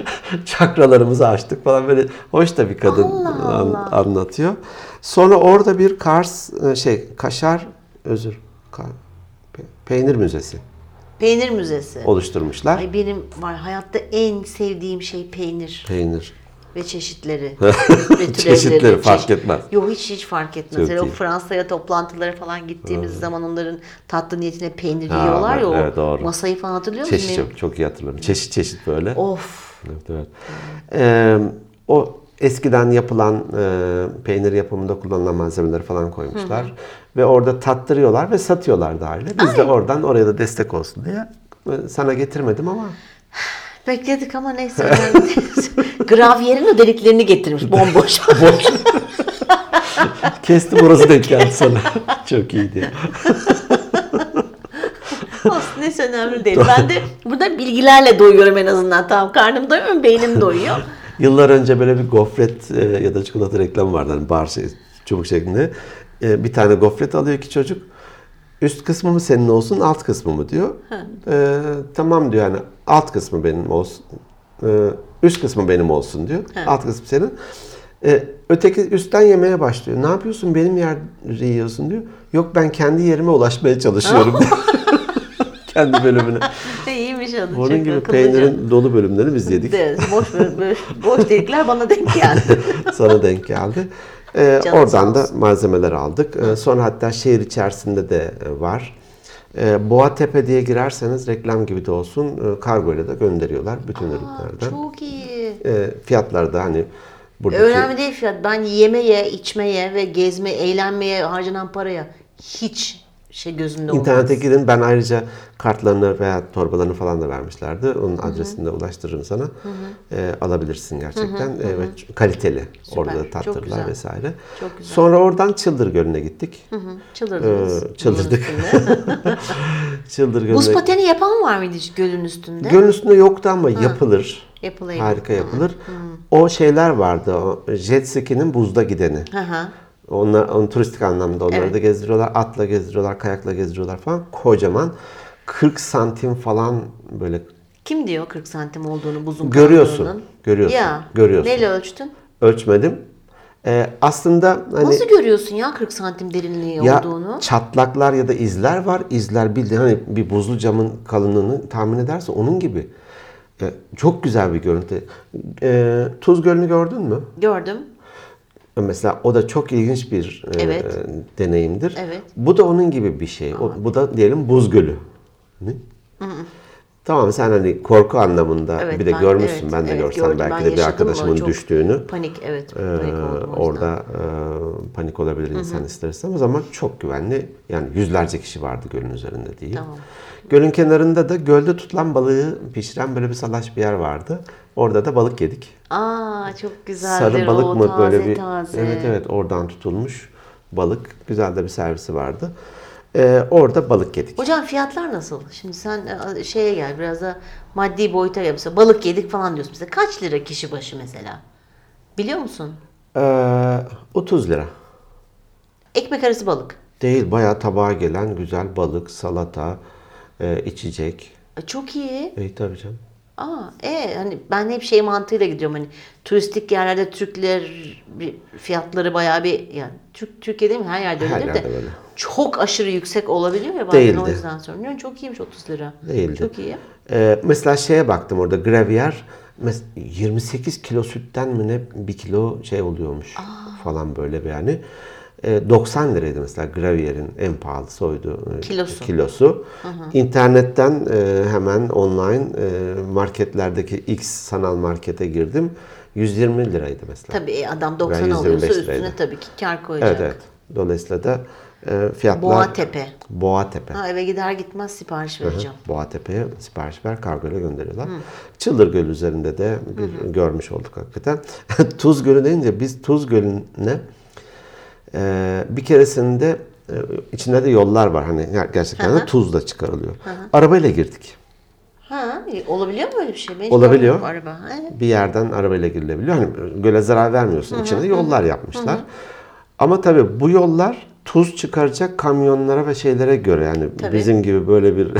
Çakralarımızı açtık falan böyle hoş da bir kadın Allah an- Allah. anlatıyor. Sonra orada bir Kars e, şey Kaşar özür Ka- pe- peynir müzesi peynir müzesi. oluşturmuşlar. Ay benim var hayatta en sevdiğim şey peynir Peynir. Ve çeşitleri. ve Çeşitleri fark çeşit- etmez. Yok hiç hiç fark etmez. Çok o iyi. Fransa'ya toplantılara falan gittiğimiz zaman onların tatlı niyetine peynir Ha, yiyorlar ya o evet, doğru. masayı falan hatırlıyor musun? Çeşit çok, çok iyi hatırlıyorum. Çeşit çeşit böyle. Of. Evet, evet. Ee, o eskiden yapılan e, peynir yapımında kullanılan malzemeleri falan koymuşlar. Ve orada tattırıyorlar ve satıyorlar da aile. Biz de oradan oraya da destek olsun diye e, sana getirmedim ama Bekledik ama neyse. Gravyerin o deliklerini getirmiş bomboş. boş. Kestim orası denk geldi sana. Çok iyiydi. Olsun neyse önemli değil. Ben de burada bilgilerle doyuyorum en azından. Tamam karnım doyuyor beynim doyuyor. Yıllar önce böyle bir gofret e, ya da çikolata reklamı vardı. Hani bar şey, çubuk şeklinde. E, bir tane gofret alıyor iki çocuk. Üst kısmı mı senin olsun, alt kısmı mı diyor. E, tamam diyor yani alt kısmı benim olsun. E, üst kısmı benim olsun diyor. Alt kısmı senin. E, öteki üstten yemeye başlıyor. Ne yapıyorsun? Benim yer yiyorsun diyor. Yok ben kendi yerime ulaşmaya çalışıyorum diyor. kendi bölümüne. İyiymiş adı. Onun çok gibi akıllıca. peynirin dolu bölümlerini biz yedik. Evet, boş, böyle- boş delikler bana denk geldi. Sana denk geldi. Ee, oradan da malzemeler aldık. Ee, sonra hatta şehir içerisinde de e, var. Ee, Boğatepe diye girerseniz reklam gibi de olsun e, kargo ile de gönderiyorlar bütün ürünlerden. Çok iyi. Ee, fiyatlar da hani buradaki Önemli değil fiyat. Ben yemeye, içmeye ve gezme, eğlenmeye harcanan paraya hiç şey gözümde olmaz. İnternete girin. Ben ayrıca kartlarını veya torbalarını falan da vermişlerdi. Onun adresini de ulaştırırım sana. Ee, alabilirsin gerçekten. Ee, ve ç- kaliteli. Orada da çok tattırlar vesaire. Çok güzel. Sonra oradan Çıldır Gölü'ne gittik. Hı, Çıldırdınız. Ee, çıldırdık. Çıldır Buz Gölü'ne pateni yapan var mıydı gölün üstünde? Gölün üstünde yoktu ama yapılır. Yapılayım. Harika yapılır. O şeyler vardı. O jet ski'nin buzda gideni. Hı hı. Onlar, onu turistik anlamda onları Evet. da gezdiriyorlar. Atla gezdiriyorlar, kayakla gezdiriyorlar falan. Kocaman. 40 santim falan böyle Kim diyor 40 santim olduğunu buzun Görüyorsun, görüyorsun, Ya, görüyorsun. Neyle ölçtün? ölçmedim. Ee, aslında hani Nasıl görüyorsun ya 40 santim derinliği ya olduğunu? çatlaklar ya da izler var. İzler bildiğin hani bir buzlu camın kalınlığını tahmin ederse onun gibi. Ee, çok güzel bir görüntü. Ee, Tuz Gölü'nü gördün mü? Gördüm. Mesela o da çok ilginç bir e, Evet. deneyimdir. Evet. Bu da onun gibi bir şey. O, bu da diyelim buz gölü. Ne? Tamam sen hani korku anlamında Evet, bir de ben- görmüşsün. evet, ben de evet, görsem gördüm. belki de bir arkadaşımın onu, düştüğünü. Panik evet. Ee, Panik o yüzden. orada e, panik olabilir insan ister istemez ama çok güvenli. Yani yüzlerce kişi vardı gölün üzerinde değil. Tamam. Gölün kenarında da gölde tutulan balığı pişiren böyle bir salaş bir yer vardı. Orada da balık yedik. Aa çok güzeldir Sarı balık o mı taze böyle bir taze. Evet evet oradan tutulmuş balık. Güzel de bir servisi vardı. Ee, orada balık yedik. Hocam fiyatlar nasıl? Şimdi sen e, şeye gel biraz da maddi boyuta gel. Mesela balık yedik falan diyorsun. Mesela kaç lira kişi başı mesela? Biliyor musun? Ee, 30 lira. Ekmek arası balık. Değil bayağı tabağa gelen güzel balık, salata, e, içecek. E, çok iyi. İyi tabii canım. Aa, e hani ben hep şey mantığıyla gidiyorum hani turistik yerlerde Türkler bir fiyatları bayağı bir yani Türk Türkiye'de mi her yerde Her öyledir de yerde böyle. Çok aşırı yüksek olabiliyor ya bazen Değildi. o yüzden soruyorum. Çok iyiymiş 30 lira. Değildi. Çok iyi. Ee, mesela şeye baktım orada Gravier mes- 28 kilo sütten mi ne bir kilo şey oluyormuş falan böyle bir yani. Ee, 90 liraydı mesela Gravier'in en pahalısı oydu. e, Kilosu. kilosu. İnternetten e, hemen online e, marketlerdeki X sanal markete girdim. 120 liraydı mesela. Tabii e, adam 90 Ben alıyorsa 125 üstüne tabii ki kar koyacak. Evet evet. Dolayısıyla da e, fiyatlar... Boğatepe. Boğatepe. Ha, eve gider gitmez sipariş vereceğim. Boğatepe'ye sipariş ver kargoyla gönderiyorlar. Çıldır Göl üzerinde de bir görmüş olduk hakikaten. Tuz Gölü deyince biz Tuz Gölü'ne e, bir keresinde e, içinde de yollar var. Hani ger- gerçekten de tuzla çıkarılıyor. Arabayla girdik. Ha, e, olabiliyor mu öyle bir şey? Ben Olabiliyor. Araba. Ha, Bir yerden arabayla girilebiliyor. Hani göle zarar vermiyorsun. İçinde yollar yapmışlar. Ama tabii bu yollar tuz çıkaracak kamyonlara ve şeylere göre yani Tabii. bizim gibi böyle bir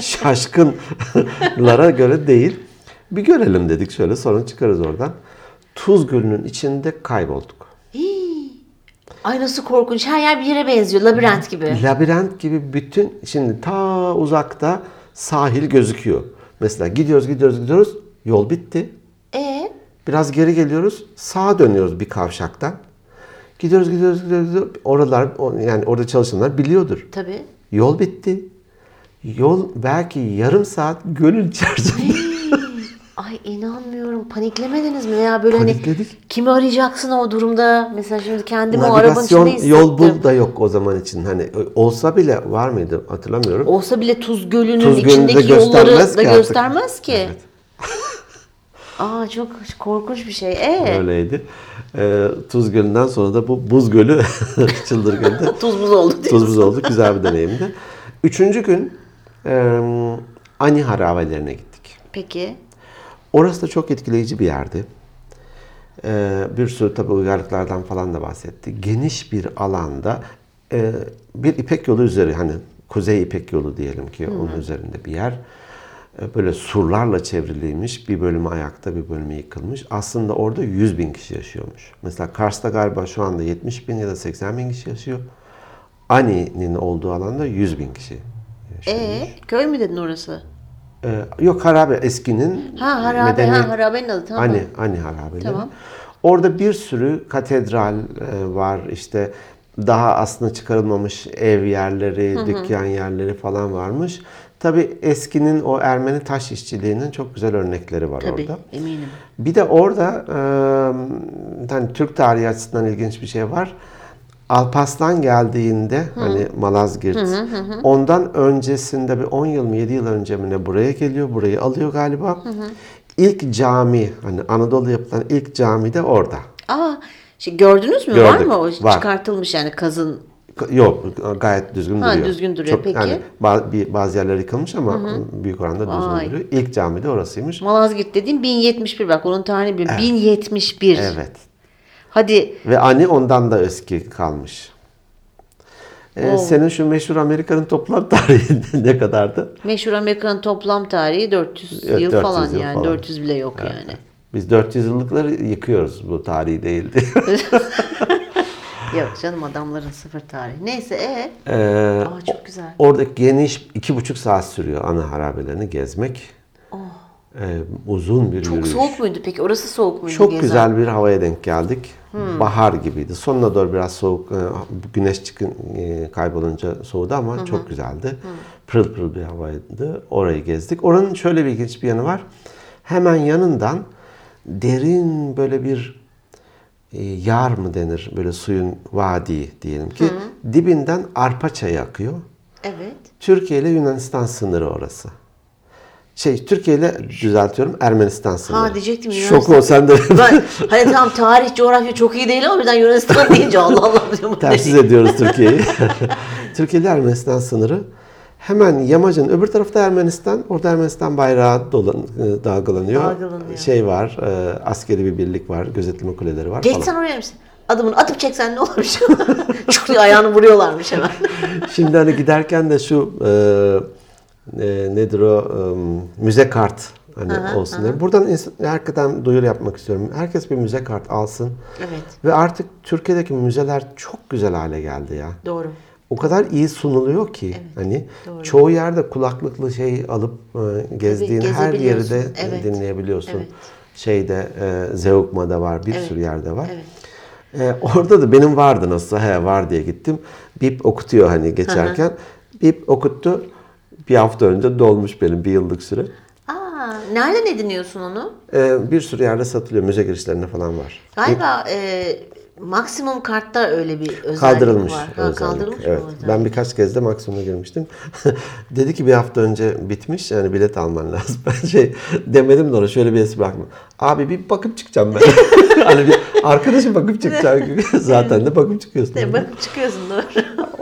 şaşkınlara göre değil. Bir görelim dedik şöyle sonra çıkarız oradan. Tuz Gölü'nün içinde kaybolduk. Ay nasıl korkunç. Her yer bir yere benziyor. Labirent gibi. Labirent gibi bütün şimdi ta uzakta sahil gözüküyor. Mesela gidiyoruz gidiyoruz gidiyoruz yol bitti. E Biraz geri geliyoruz. Sağa dönüyoruz bir kavşaktan. Gidiyoruz, gidiyoruz, gidiyoruz. gidiyoruz. Oralar, yani orada çalışanlar biliyordur. tabii. Yol bitti. Yol belki yarım saat gölün içerisinde. Ay inanmıyorum. Paniklemediniz mi? Veya böyle hani Panikledik. kimi arayacaksın o durumda? Mesela şimdi kendimi o arabanın içinde hissettim. yol bul da yok o zaman için. Hani olsa bile var mıydı hatırlamıyorum. Olsa bile Tuz Gölü'nün Tuz Gölü'nü de içindeki yolları göstermez da ki göstermez ki. Evet. Aa çok korkunç bir şey. E Öyleydi. Ee, Tuz Gölü'nden sonra da bu Buz Gölü Çıldır Gölü'nde tuz buz oldu diyorsun. tuz buz oldu. Güzel bir deneyimdi. Üçüncü gün e, Ani harabelerine gittik. Peki. Orası da çok etkileyici bir yerdi. Ee, bir sürü tabi uygarlıklardan falan da bahsetti. Geniş bir alanda e, bir İpek yolu üzeri hani Kuzey İpek yolu diyelim ki onun üzerinde bir yer. E, böyle surlarla çevriliymiş. Bir bölümü ayakta bir bölümü yıkılmış. Aslında orada 100 bin kişi yaşıyormuş. Mesela Kars'ta galiba şu anda 70 bin ya da 80 bin kişi yaşıyor. Ani'nin olduğu alanda 100 bin kişi yaşıyor. E köy mü dedin orası? Ee, yok harabe eskinin Ha harabe. Ha harabenin adı tamam. Ani, Ani harabeleri. Tamam. Orada bir sürü katedral e, var işte daha aslında çıkarılmamış ev yerleri, dükkan yerleri falan varmış. Tabi eskinin o Ermeni taş işçiliğinin çok güzel örnekleri var Tabii orada. eminim. Bir de orada e, hani Türk tarihi açısından ilginç bir şey var. Alparslan geldiğinde hani Malazgirt ondan öncesinde bir 10 yıl mı 7 yıl önce mi ne buraya geliyor. Burayı alıyor galiba. İlk cami hani Anadolu yapılan ilk cami de orada. Aa şey gördünüz mü? Var Gördük, mı o var. çıkartılmış yani kazın? Yok gayet düzgün Ha, duruyor. düzgün duruyor. Peki. Yani bazı, bazı yerler yıkılmış ama büyük oranda düzgün Vay. duruyor. İlk cami de orasıymış. Malazgirt dediğim 1071 bak onun tarihini biliyorum. 1071. Evet. Hadi Ve Ani ondan da eski kalmış. Ee, senin şu meşhur Amerika'nın toplam tarihi ne kadardı? meşhur Amerikan toplam tarihi 400 Evet, yıl 400 falan yıl yani. falan. 400 bile yok yani. Biz 400 yıllıkları yıkıyoruz. Bu tarihi değildi. Yok canım adamların sıfır tarihi. Neyse e Ee, Aa, çok güzel. Orada geniş iki buçuk saat sürüyor ana harabelerini gezmek. Ee, uzun bir Oh. Çok yürüyüş. soğuk muydu peki? Orası soğuk muydu? Çok gezen? güzel bir havaya denk geldik. Hmm. Bahar gibiydi. Sonuna doğru biraz soğuk, e, güneş çıkın e, kaybolunca soğudu ama çok güzeldi. Pırıl pırıl bir havaydı. Orayı gezdik. Oranın şöyle bir ilginç bir yanı var. Hemen yanından derin böyle bir e, yar mı denir? Böyle suyun vadi diyelim ki. Dibinden arpa çayı akıyor. Evet. Türkiye ile Yunanistan sınırı orası. Şey Türkiye ile düzeltiyorum Ermenistan sınırı. diyecektim, Şok Yunanistan. ol sen de. Ben, hani tam tarih, coğrafya çok iyi değil ama birden Yunanistan deyince Allah Allah diyorum. Tersiz ediyoruz Türkiye'yi. Türkiye ile Ermenistan sınırı. Hemen yamacın öbür tarafta Ermenistan. Orada Ermenistan bayrağı dolan, e, dalgalanıyor. Dalgalanıyor. Şey var, e, askeri bir birlik var, gözetleme kuleleri var Geçsen falan. oraya mısın? Adımını atıp çeksen ne olurmuş? Çok diye ayağını vuruyorlarmış hemen. Şimdi hani giderken de şu e, e, nedir o e, müze kart Hani olsun diye. Buradan ins- hakikaten duyuru yapmak istiyorum. Herkes bir müze kart alsın. Evet. Ve artık Türkiye'deki müzeler çok güzel hale geldi ya. Doğru. O kadar iyi sunuluyor ki hani çoğu yerde kulaklıklı şey alıp e, gezdiğin her yeri de gezebiliyorsun. Evet. dinleyebiliyorsun. Evet. Şeyde e, Zeugma'da var, bir Evet. sürü yerde var. Evet. E, orada da benim vardı nasılsa he var diye gittim. Bip okutuyor hani geçerken. Bip okuttu. Bir hafta önce dolmuş benim bir yıllık süre. Aa, nereden ediniyorsun onu? E, bir sürü yerde satılıyor. Müze girişlerinde falan var. Galiba e, maksimum kartta öyle bir özellik Kaldırılmış var. Ha, özellik. kaldırılmış mı evet. özellik? Ben birkaç kez de maksimuma girmiştim. Dedi ki bir hafta önce bitmiş yani bilet alman lazım. Ben şey demedim de ona şöyle bir espri bıraktım. Abi bir bakıp çıkacağım ben. hani bir arkadaşım bakıp çıkacak. Zaten de bakıp çıkıyorsun. De, bakıp çıkıyorsun doğru.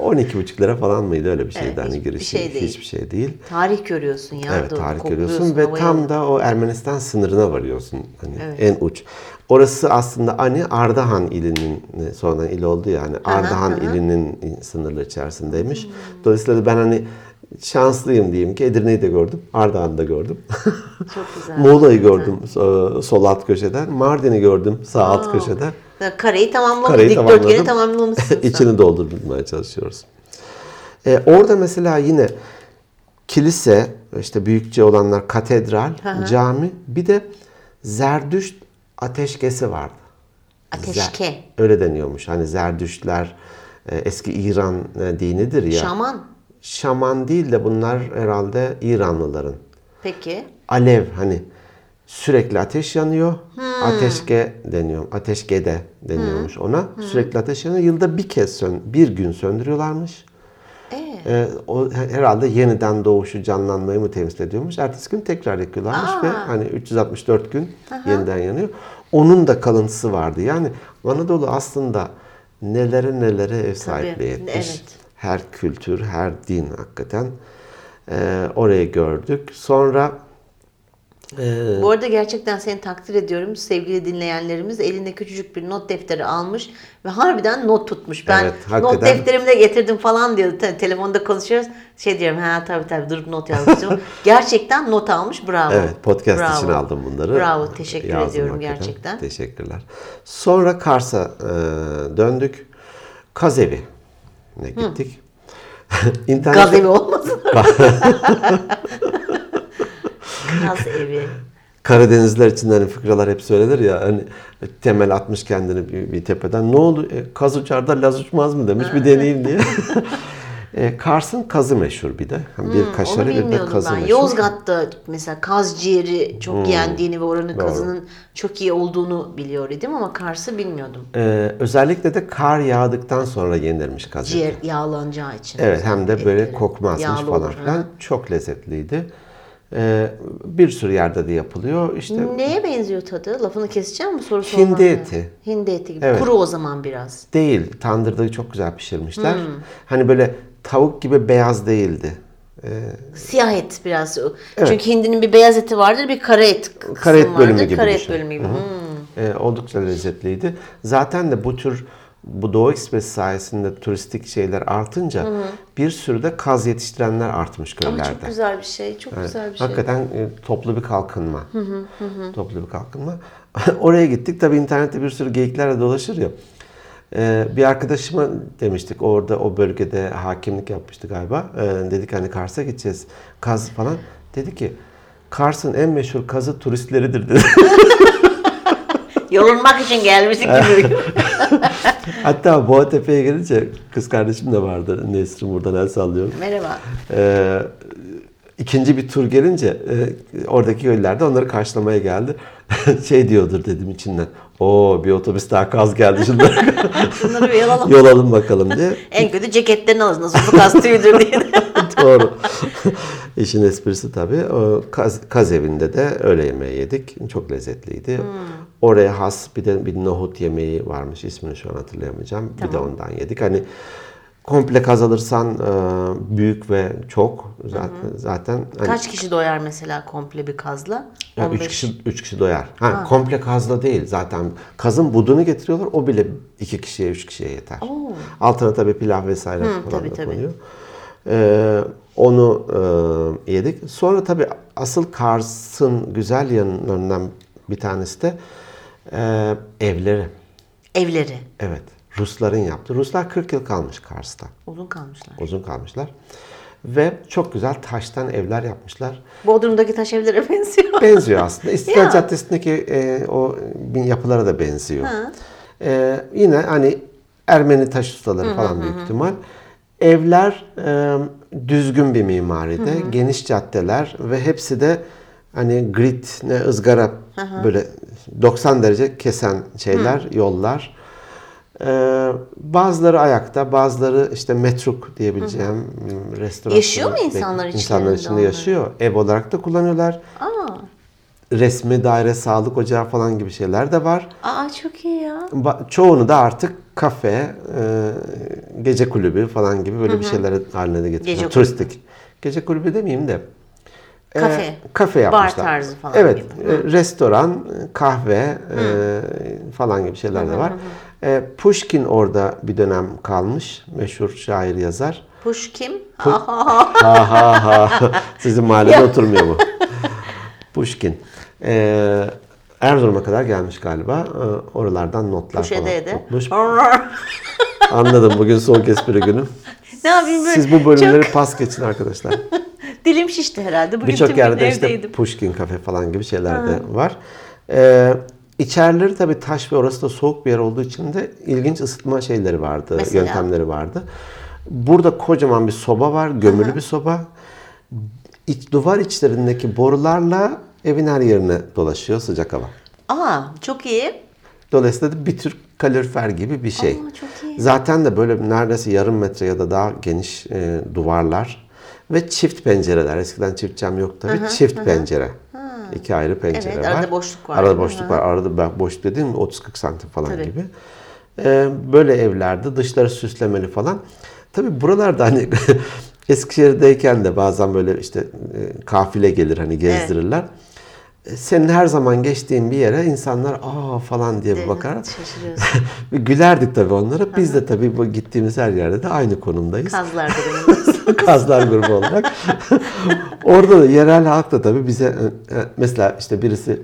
12,5 lira falan mıydı öyle bir şeydi Evet, hani hiçbir girişi. şey değil. Hiçbir şey değil. tarih görüyorsun ya. Evet tarih görüyorsun ve tam da o Ermenistan sınırına varıyorsun. Hani Evet. en uç. Orası aslında hani Ardahan ilinin e, sonradan il oldu yani Ardahan ilinin sınırları içerisindeymiş. Hmm. Dolayısıyla ben hani şanslıyım diyeyim ki Edirne'yi de gördüm, Ardahan'ı da gördüm. Çok güzel. Muğla'yı gördüm so- sol alt köşeden, Mardin'i gördüm sağ alt köşeden. Ya Kareyi tamamlamış, Kareyi dikdörtgeni tamamladım. tamamlamışsın. İçini doldurmaya çalışıyoruz. Ee, orada mesela yine kilise, işte büyükçe olanlar katedral, cami, bir de Zerdüşt ateşkesi vardı. Ateşke. Zer- öyle deniyormuş. Hani Zerdüştler e, eski İran e, dinidir ya. Şaman. Şaman değil de bunlar herhalde İranlıların. Peki. Alev hani sürekli ateş yanıyor. Ateşke deniyor. Ateşkede deniyormuş ona. Sürekli ateş yanıyor. Yılda bir kez sön, bir gün söndürüyorlarmış. Ee, o herhalde yeniden doğuşu canlanmayı mı temsil ediyormuş. Ertesi gün tekrar yakıyorlarmış ve hani 364 gün yeniden yanıyor. Onun da kalıntısı vardı. Yani Anadolu aslında nelere nelere ev sahipliği etmiş. evet. Her kültür, her din hakikaten. Ee, orayı gördük. Sonra e, Bu arada gerçekten seni takdir ediyorum. Sevgili dinleyenlerimiz elinde küçücük bir not defteri almış ve harbiden not tutmuş. Ben Evet, not defterimi de getirdim falan diyor. Te- telefonda konuşuyoruz. Şey diyorum ha tabii tabii durup not yazmışım. gerçekten not almış. Bravo. Evet, podcast Bravo. için aldım bunları. Bravo, teşekkür Yazdım ediyorum hakikaten. gerçekten. Teşekkürler. Sonra Kars'a e, döndük. Kazevi ne gittik. İnternette- Gaz evi olmasın? Gaz evi. Karadenizler için hani fıkralar hep söylenir ya hani temel atmış kendini bir, bir tepeden. Ne oldu? E, kaz uçar da laz uçmaz mı demiş bir deneyeyim diye. e, Kars'ın kazı meşhur bir de. Hem bir Onu kaşarı bir de kazı ben. meşhur. Hmm. Yozgat'ta mesela kaz ciğeri çok yendiğini ve oranın kazının çok iyi olduğunu biliyor idim ama Kars'ı bilmiyordum. E, özellikle de kar yağdıktan sonra yenilmiş kaz. Ciğer yağlanacağı için. Evet hem de böyle Etleri. kokmazmış Yağlı falan filan. Çok lezzetliydi. E, bir sürü yerde de yapılıyor. İşte Neye benziyor tadı? Lafını keseceğim mi soru Hindi sormam eti. lazım. Hindi eti gibi. Evet. Kuru o zaman biraz. değil. Tandırda çok güzel pişirmişler. Hmm. Hani böyle tavuk gibi beyaz değildi. E, Siyah et biraz. Çünkü hindinin bir beyaz eti vardır, bir kara et kısmı Kara et bölümü vardır. gibi Kara et düşün. bölümü gibi. Hmm. E, oldukça lezzetliydi. Zaten de bu tür bu Doğu Ekspresi sayesinde turistik şeyler artınca bir sürü de kaz yetiştirenler artmış Ama göllerde. çok güzel bir şey. Çok güzel bir şey. Hakikaten e, toplu bir kalkınma. Toplu bir kalkınma. Oraya gittik. Tabii internette bir sürü geyiklerle dolaşır ya. E, bir arkadaşıma demiştik orada o bölgede hakimlik yapmıştı galiba. E, dedik hani Kars'a gideceğiz. Kaz falan. Dedi ki Kars'ın en meşhur kazı turistleridir dedi. Yorulmak için gelmiştik gibi. Hatta Boğatepe'ye gelince kız kardeşim de vardı. Nesrin buradan el sallıyorum. Merhaba. Ee, ikinci bir tur gelince e, oradaki köylüler de onları karşılamaya geldi. şey diyordur dedim içinden. Oo bir otobüs daha kaz geldi şunları Şunları bir yol alın bakalım diye. En kötü ceketlerini alın. Nasıl kas tüyüdür diye. Doğru. İşin esprisi tabii. O kaz, kaz evinde de öğle yemeği yedik. Çok lezzetliydi. Hmm. Oraya has bir de bir nohut yemeği varmış. İsmini şu an hatırlayamayacağım. Bir de ondan yedik. Hani komple kaz alırsan e, büyük ve çok zaten zaten hani, Kaç kişi doyar mesela komple bir kazla? ya 15. üç kişi üç kişi doyar. Ha, komple kazla değil zaten. Kazın budunu getiriyorlar. O bile iki kişiye, üç kişiye yeter. Oo. Altına tabii pilav vesaire falan tabii, da tabii. konuyor. Ee, onu e, yedik. Sonra tabii asıl Kars'ın güzel yanlarından bir tanesi de e, evleri. Evleri. Evet. Rusların yaptığı. Ruslar 40 yıl kalmış Kars'ta. Uzun kalmışlar. Uzun kalmışlar. Ve çok güzel taştan evler yapmışlar. Bodrum'daki taş evlere benziyor. Benziyor aslında. İstiklal. Caddesi'ndeki e, o yapılara da benziyor. E, yine hani Ermeni taş ustaları falan büyük ihtimal. Evler e, düzgün bir mimaride, geniş caddeler ve hepsi de hani grid ne ızgara böyle 90 derece kesen şeyler, yollar. Ee, bazıları ayakta, bazıları işte metruk diyebileceğim hmm, restoran. Yaşıyor mu insanlar içlerinde İnsanlar içinde yaşıyor. Ev olarak da kullanıyorlar. Aa, Resmi daire, sağlık ocağı falan gibi şeyler de var. aa çok iyi ya. Ba- Çoğunu da artık kafe, e, gece kulübü falan gibi böyle bir şeyler haline. Gece Turistik. Gece kulübü demeyeyim de. E, Kafe. kafe Bar yapmışlar. tarzı falan Evet. gibi. e, restoran, kahve e, falan gibi şeyler de var. E, Pushkin orada bir dönem kalmış. Meşhur şair yazar. Push kim? Ha ha ha. Sizin mahallede oturmuyor mu? Pushkin. Ee, Erzurum'a kadar gelmiş galiba. Ee, oralardan notlar Push falan tutmuş. Anladım. Bugün soğuk espri günü. ne yapayım böyle? Siz bu bölümleri pas geçin arkadaşlar. Dilim şişti herhalde. Bugün Birçok yerde işte evdeydim. Pushkin kafe falan gibi şeyler de var. Ee, içerileri tabii taş ve orası da soğuk bir yer olduğu için de ilginç ısıtma şeyleri vardı, Mesela? yöntemleri vardı. Burada kocaman bir soba var, gömülü bir soba. İç, duvar içlerindeki borularla evin her yerine dolaşıyor sıcak hava. Aa çok iyi. Dolayısıyla da bir tür kalorifer gibi bir şey. Aa, çok iyi. Zaten de böyle neredeyse yarım metre ya da daha geniş e, duvarlar ve çift pencereler. Eskiden çift cam yoktu tabii. çift pencere. İki ayrı pencere Evet, var. arada boşluk var. Arada Hı boşluk var. Arada ben boşluk dediğim 30-40 santim falan Tabii. gibi. E, böyle evlerde dışları süslemeli falan. Tabii buralarda hani Eskişehir'deyken de bazen böyle işte e, kafile gelir hani gezdirirler. E, Senin her zaman geçtiğin bir yere insanlar aa falan diye bir bakar. Gülerdik tabii onlara. Biz de tabii bu gittiğimiz her yerde de aynı konumdayız. Kazlar grubundasın. Kazlar grubu olarak. Orada da yerel halk da tabii bize e, e, mesela işte birisi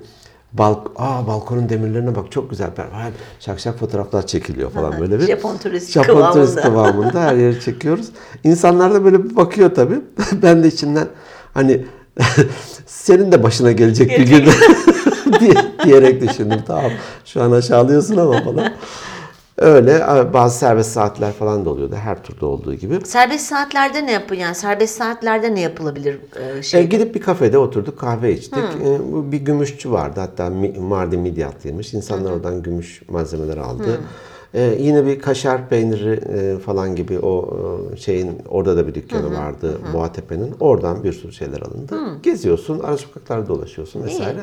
balk aa balkonun demirlerine bak çok güzel. Vay, Şak şak fotoğraflar çekiliyor falan böyle bir. Japon turist Japon turist kıvamında. kıvamında her yeri çekiyoruz. İnsanlar da böyle bir bakıyor tabii. ben de içimden hani senin de başına gelecek bir gün diye, diyerek düşündüm. Tamam şu an aşağılıyorsun ama falan. Öyle bazı serbest saatler falan da oluyordu. Her turda olduğu gibi. Serbest saatlerde ne yapın yani? Serbest saatlerde ne yapılabilir e, şey? E, gidip bir kafede oturduk, kahve içtik. E, bu bir gümüşçü vardı. Hatta Mardin Midyatlıymış. İnsanlar oradan gümüş malzemeler aldı. E, yine bir kaşar peyniri e, falan gibi o e, şeyin orada da bir dükkanı vardı Boğatepe'nin. Oradan bir sürü şeyler alındı. Geziyorsun, ara sokaklarda dolaşıyorsun vesaire.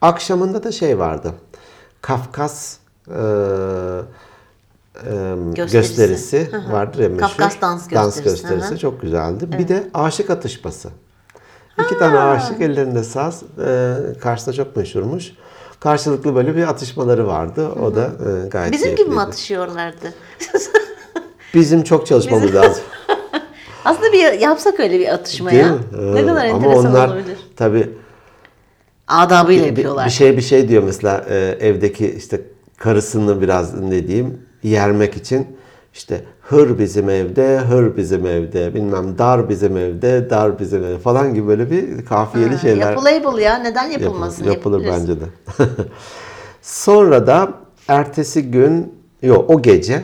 Akşamında da şey vardı. Kafkas e, Gösterisi. gösterisi, vardır ya meşhur. Kafkas dans gösterisi, hı hı. çok güzeldi. Bir de aşık atışması. İki tane aşık ellerinde saz. E, Kars'ta çok meşhurmuş. Karşılıklı böyle bir atışmaları vardı. O da e, gayet Bizim gibi mi keyifliydi. atışıyorlardı? Bizim çok çalışmamız lazım. Aslında bir yapsak öyle bir atışma Değil ya. mi? Ne Ee, kadar Ama enteresan onlar olabilir. tabii Adabıyla bir, yapıyorlar. bir şey bir şey diyor mesela e, evdeki işte karısını biraz ne diyeyim yermek için işte hır bizim evde, hır bizim evde, bilmem dar bizim evde, dar bizim evde falan gibi böyle bir kafiyeli şeyler. Yapılable ya. Neden yapılmasın? yapılır bence de. Sonra da ertesi gün, yok o gece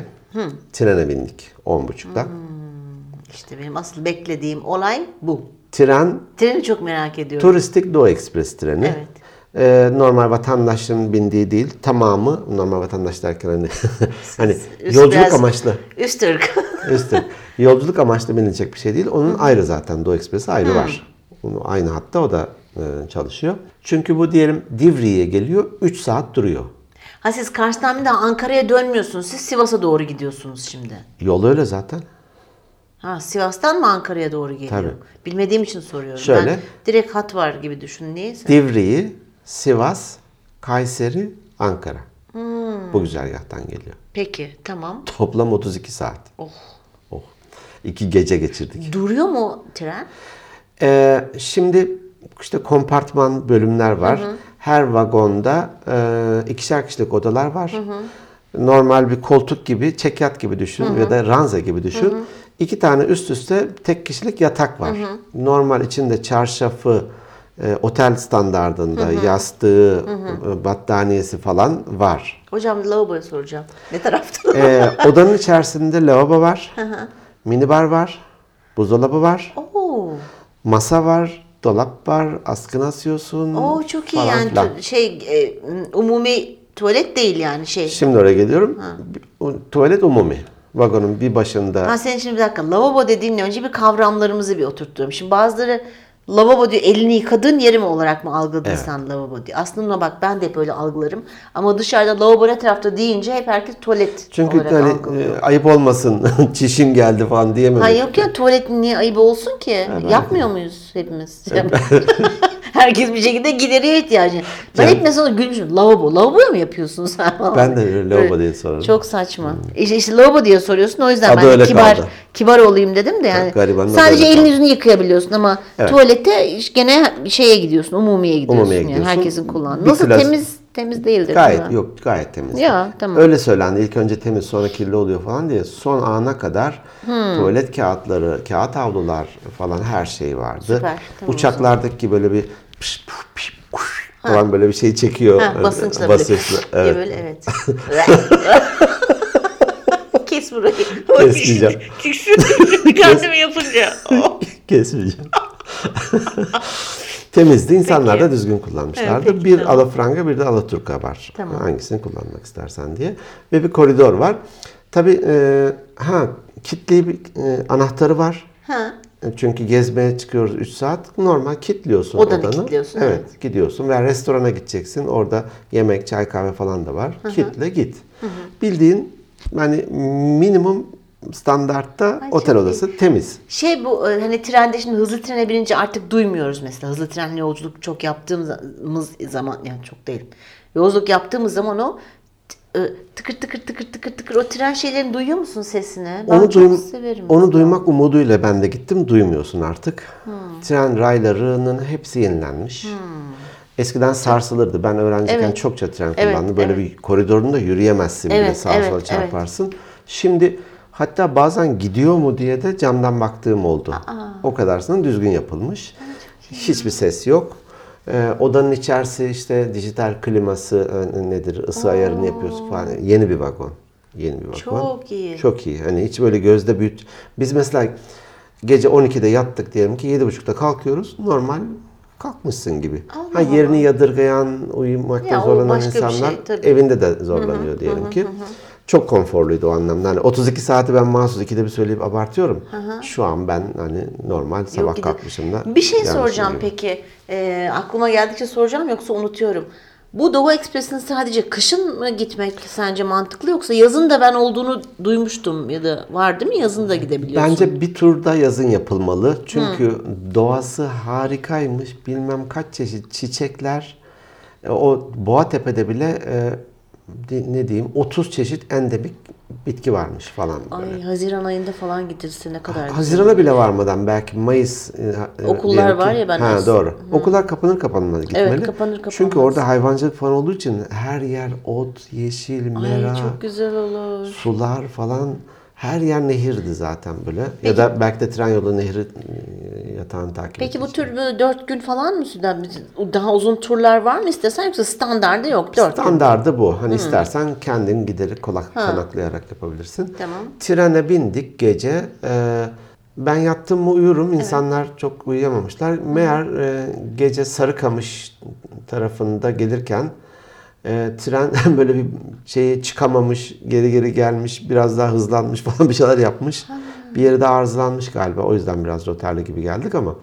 trene bindik 10.30'da. İşte benim asıl beklediğim olay bu. Tren Treni çok merak ediyorum. turistik Doğu Ekspres treni. Evet. Ee, normal vatandaşların bindiği değil, tamamı normal vatandaş derken hani hani Üst yolculuk biraz- amaçlı. Üst. Üstü. Yolculuk amaçlı binilecek bir şey değil. Onun ayrı zaten Doğu Ekspresi ayrı var. Onu aynı hatta o da e, çalışıyor. Çünkü bu diyelim Divriğe geliyor 3 saat duruyor. ha siz Kars'tan bir daha Ankara'ya dönmüyorsunuz. Siz Sivas'a doğru gidiyorsunuz şimdi. Yol öyle zaten. Ha Sivas'tan mı Ankara'ya doğru geliyor? Tabii. Bilmediğim için soruyorum. Şöyle. Ben direkt hat var gibi düşün neyse. Divriği, Sivas, Kayseri, Ankara. Bu güzergahtan geliyor. Peki tamam. Toplam 32 saat. Oh. Oh. İki gece geçirdik. Duruyor mu tren? Ee, şimdi işte kompartman bölümler var. Her vagonda e, ikişer kişilik odalar var. Normal bir koltuk gibi, çekyat gibi düşün ya da ranza gibi düşün. İki tane üst üste tek kişilik yatak var. Normal içinde çarşafı, e, otel standardında yastığı, e, battaniyesi falan var. Hocam lavaboya soracağım. Ne tarafta? E, odanın içerisinde lavabo var, minibar var, buzdolabı var, Oo. masa var, dolap var, askın asıyorsun. Oo çok iyi falan yani filan. tu- şey e, umumi tuvalet değil yani şey. Şimdi oraya geliyorum. O Tuvalet umumi. Vagonun bir başında. Ha senin şimdi bir dakika lavabo dediğinle önce bir kavramlarımızı bir oturtturum. Şimdi bazıları lavabo diyor elini yıkadığın yeri mi olarak mı algıladın sen lavabo diye. Aslında bak ben de hep öyle algılarım. Ama dışarıda lavabo ne tarafta deyince hep herkes tuvalet Çünkü olarak hani algılıyor. e, ayıp olmasın, çişim geldi falan diyememek. Ha yok ya tuvaletin niye ayıbı olsun ki? Yapmıyor muyuz hepimiz? Herkes bir şekilde gideriyor ihtiyacını. Ben hep mesela gülmüşüm. Lavabo. Lavaboya mı yapıyorsun sen? falan? Ben de öyle lavabo diye sorarım. Çok saçma. İşte, işte lavabo diye soruyorsun. O yüzden Adı ben kibar kaldı. kibar olayım dedim de yani. Garibanın sadece elini yüzünü yıkayabiliyorsun ama Evet. tuvalete şeye şeye gidiyorsun. Umumiye gidiyorsun. Umumiye yani. gidiyorsun. Herkesin kullandığı. Nasıl temiz temiz değildir. değil Gayet mi? yok gayet temiz. Ya, tamam. Öyle söylendi. İlk önce temiz sonra kirli oluyor falan diye. Son ana kadar Hmm. tuvalet kağıtları, kağıt havlular falan her şey vardı. Süper, tamam Uçaklardaki böyle bir pış, pış, pış, kuş falan böyle bir şey çekiyor. Ha, basınçla böyle. Evet. böyle evet. Kes burayı. Kesmeyeceğim. Kendimi yapınca. Kesmeyeceğim. Temizdi. İnsanlar Peki. da düzgün kullanmışlardı. Evet, peki, bir tamam. alafranga bir de alaturka var. Tamam. Hangisini kullanmak istersen diye. Ve bir koridor var. Tabii e, ha kilitli bir e, anahtarı var. Ha. E, Çünkü gezmeye çıkıyoruz 3 saat. Normal kilitliyorsun Odanı odanı. kilitliyorsun, Evet, evet. gidiyorsun ve restorana gideceksin. Orada yemek, çay, kahve falan da var. Kilitle git. Bildiğin yani minimum standartta Ay, otel odası temiz. Şey bu e, hani trende şimdi hızlı trene binince artık duymuyoruz mesela. Hızlı trenle yolculuk çok yaptığımız zaman yani çok değil. Yolculuk yaptığımız zaman o e, tıkır tıkır tıkır tıkır tıkır o tren şeylerini duyuyor musun sesini? Ben onu çok duym- severim. onu mesela. duymak umuduyla ben de gittim. Duymuyorsun artık. Tren raylarının hepsi yenilenmiş. Eskiden sarsılırdı. Ben öğrenciyken Evet. çokça tren Evet, kullandım. Böyle evet. bir koridorunda yürüyemezsin bile. Evet, Sağa evet, sola evet. çarparsın. Şimdi hatta bazen gidiyor mu diye de camdan baktığım oldu. O kadarsının düzgün yapılmış. Hiçbir ses yok. Ee, odanın içerisi işte dijital kliması e, nedir, ısı ayarını yapıyorsun falan. Yeni bir vagon. Yeni bir vagon. Çok iyi. Çok iyi. Hani hiç böyle gözde büyüt. Biz mesela gece 12'de yattık diyelim ki 7.30'da kalkıyoruz. Normal kalkmışsın gibi. ha yerini yadırgayan, uyumakta Ya zorlanan bir insanlar şey, tabii. evinde de zorlanıyor diyelim ki. Çok konforluydu o anlamda. Hani 32 saati ben mahsus ikide bir söyleyip abartıyorum. Şu an ben hani normal sabah Yok, kalkmışım da. Bir şey soracağım gibi. peki. Ee, aklıma geldikçe soracağım yoksa unutuyorum. Bu Doğu Ekspresi'ne sadece kışın mı gitmek sence mantıklı yoksa yazın da ben olduğunu duymuştum ya da var değil mi? Yazın da gidebiliyorsun. Bence bir turda yazın yapılmalı. Çünkü doğası harikaymış. Bilmem kaç çeşit çiçekler. E, O Boğatepe'de bile e, ne diyeyim 30 çeşit endemik bitki varmış falan böyle. Ay Haziran ayında falan gidilse ne kadar güzel. Hazirana bile varmadan belki Mayıs e, e, Okullar var ya, ben Ha doğru. Okullar kapanır kapanmaz gitmeli. kapanır kapanmaz. Çünkü orada hayvancılık falan olduğu için her yer ot, yeşil, mera, Ay çok güzel olur. sular falan her yer nehirdi zaten böyle. Ya da belki de tren yolu nehri yatağını takip Peki bu tür böyle dört gün falan mı süren daha uzun turlar var mı istesen yoksa standardı yok dört gün. Standardı bu. Hani istersen kendin giderek kolak kanaklayarak yapabilirsin. Tamam. Trene bindik gece. Ee, ben yattım mı uyurum. İnsanlar çok uyuyamamışlar. Meğer e, gece Sarıkamış tarafında gelirken e, tren böyle bir şeye çıkamamış, geri geri gelmiş, biraz daha hızlanmış falan bir şeyler yapmış. Bir yere de arızalanmış galiba. O yüzden biraz rotarlı gibi geldik ama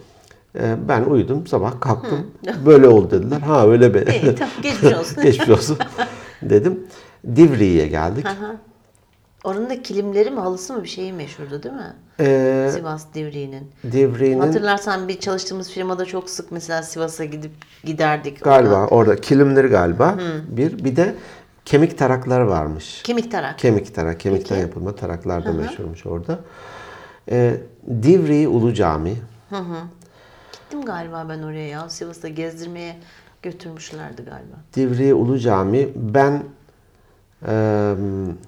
e, ben uyudum, sabah kalktım. Böyle oldu dediler. Ha öyle be. İyi, tamam, geçmiş olsun. Geçmiş olsun dedim. Divriği'ye geldik. Aha. Oranın da kilimleri mi halısı mı bir şeyi meşhurdu değil mi? Ee, Sivas Divriği'nin. Divriği'nin Hatırlarsan bir çalıştığımız firmada çok sık mesela Sivas'a gidip giderdik. galiba Oradan. orada kilimleri galiba bir bir de kemik taraklar varmış. Kemik tarak. Kemik tarak, kemikten yapılma taraklar da meşhurmuş orada. Ee, Divriği Ulu Cami. Gittim galiba ben oraya ya. Sivas'ta gezdirmeye götürmüşlerdi galiba. Divriği Ulu Cami ben e,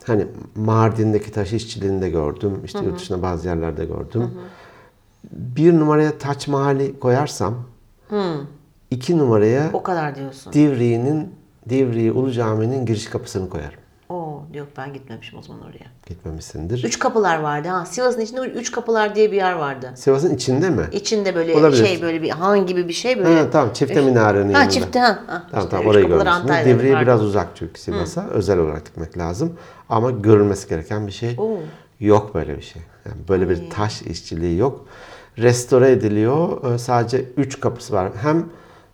hani Mardin'deki taş işçiliğini gördüm. İşte yurt dışında bazı yerlerde gördüm. Bir numaraya Taç Mahal'i koyarsam iki numaraya O kadar diyorsun. Divriği'nin Divriği Ulu Cami'nin giriş kapısını koyarım. Oo, yok ben gitmemişim o zaman oraya. Gitmemişsindir. Üç kapılar vardı ha. Sivas'ın içinde üç kapılar diye bir yer vardı. Sivas'ın içinde mi? İçinde böyle Olabilir. şey böyle bir han gibi bir şey böyle. Ha, tamam çifte minarenin Ha yanında. çifte ha. ha. Tamam İşte tamam üç orayı görmüşsünüz. Divriği vardı. biraz uzak çünkü Sivas'a. Özel olarak gitmek lazım. Ama görülmesi gereken bir şey. Yok böyle bir şey. Yani böyle bir taş işçiliği yok. Restore ediliyor. Ee, Sadece üç kapısı var. Hem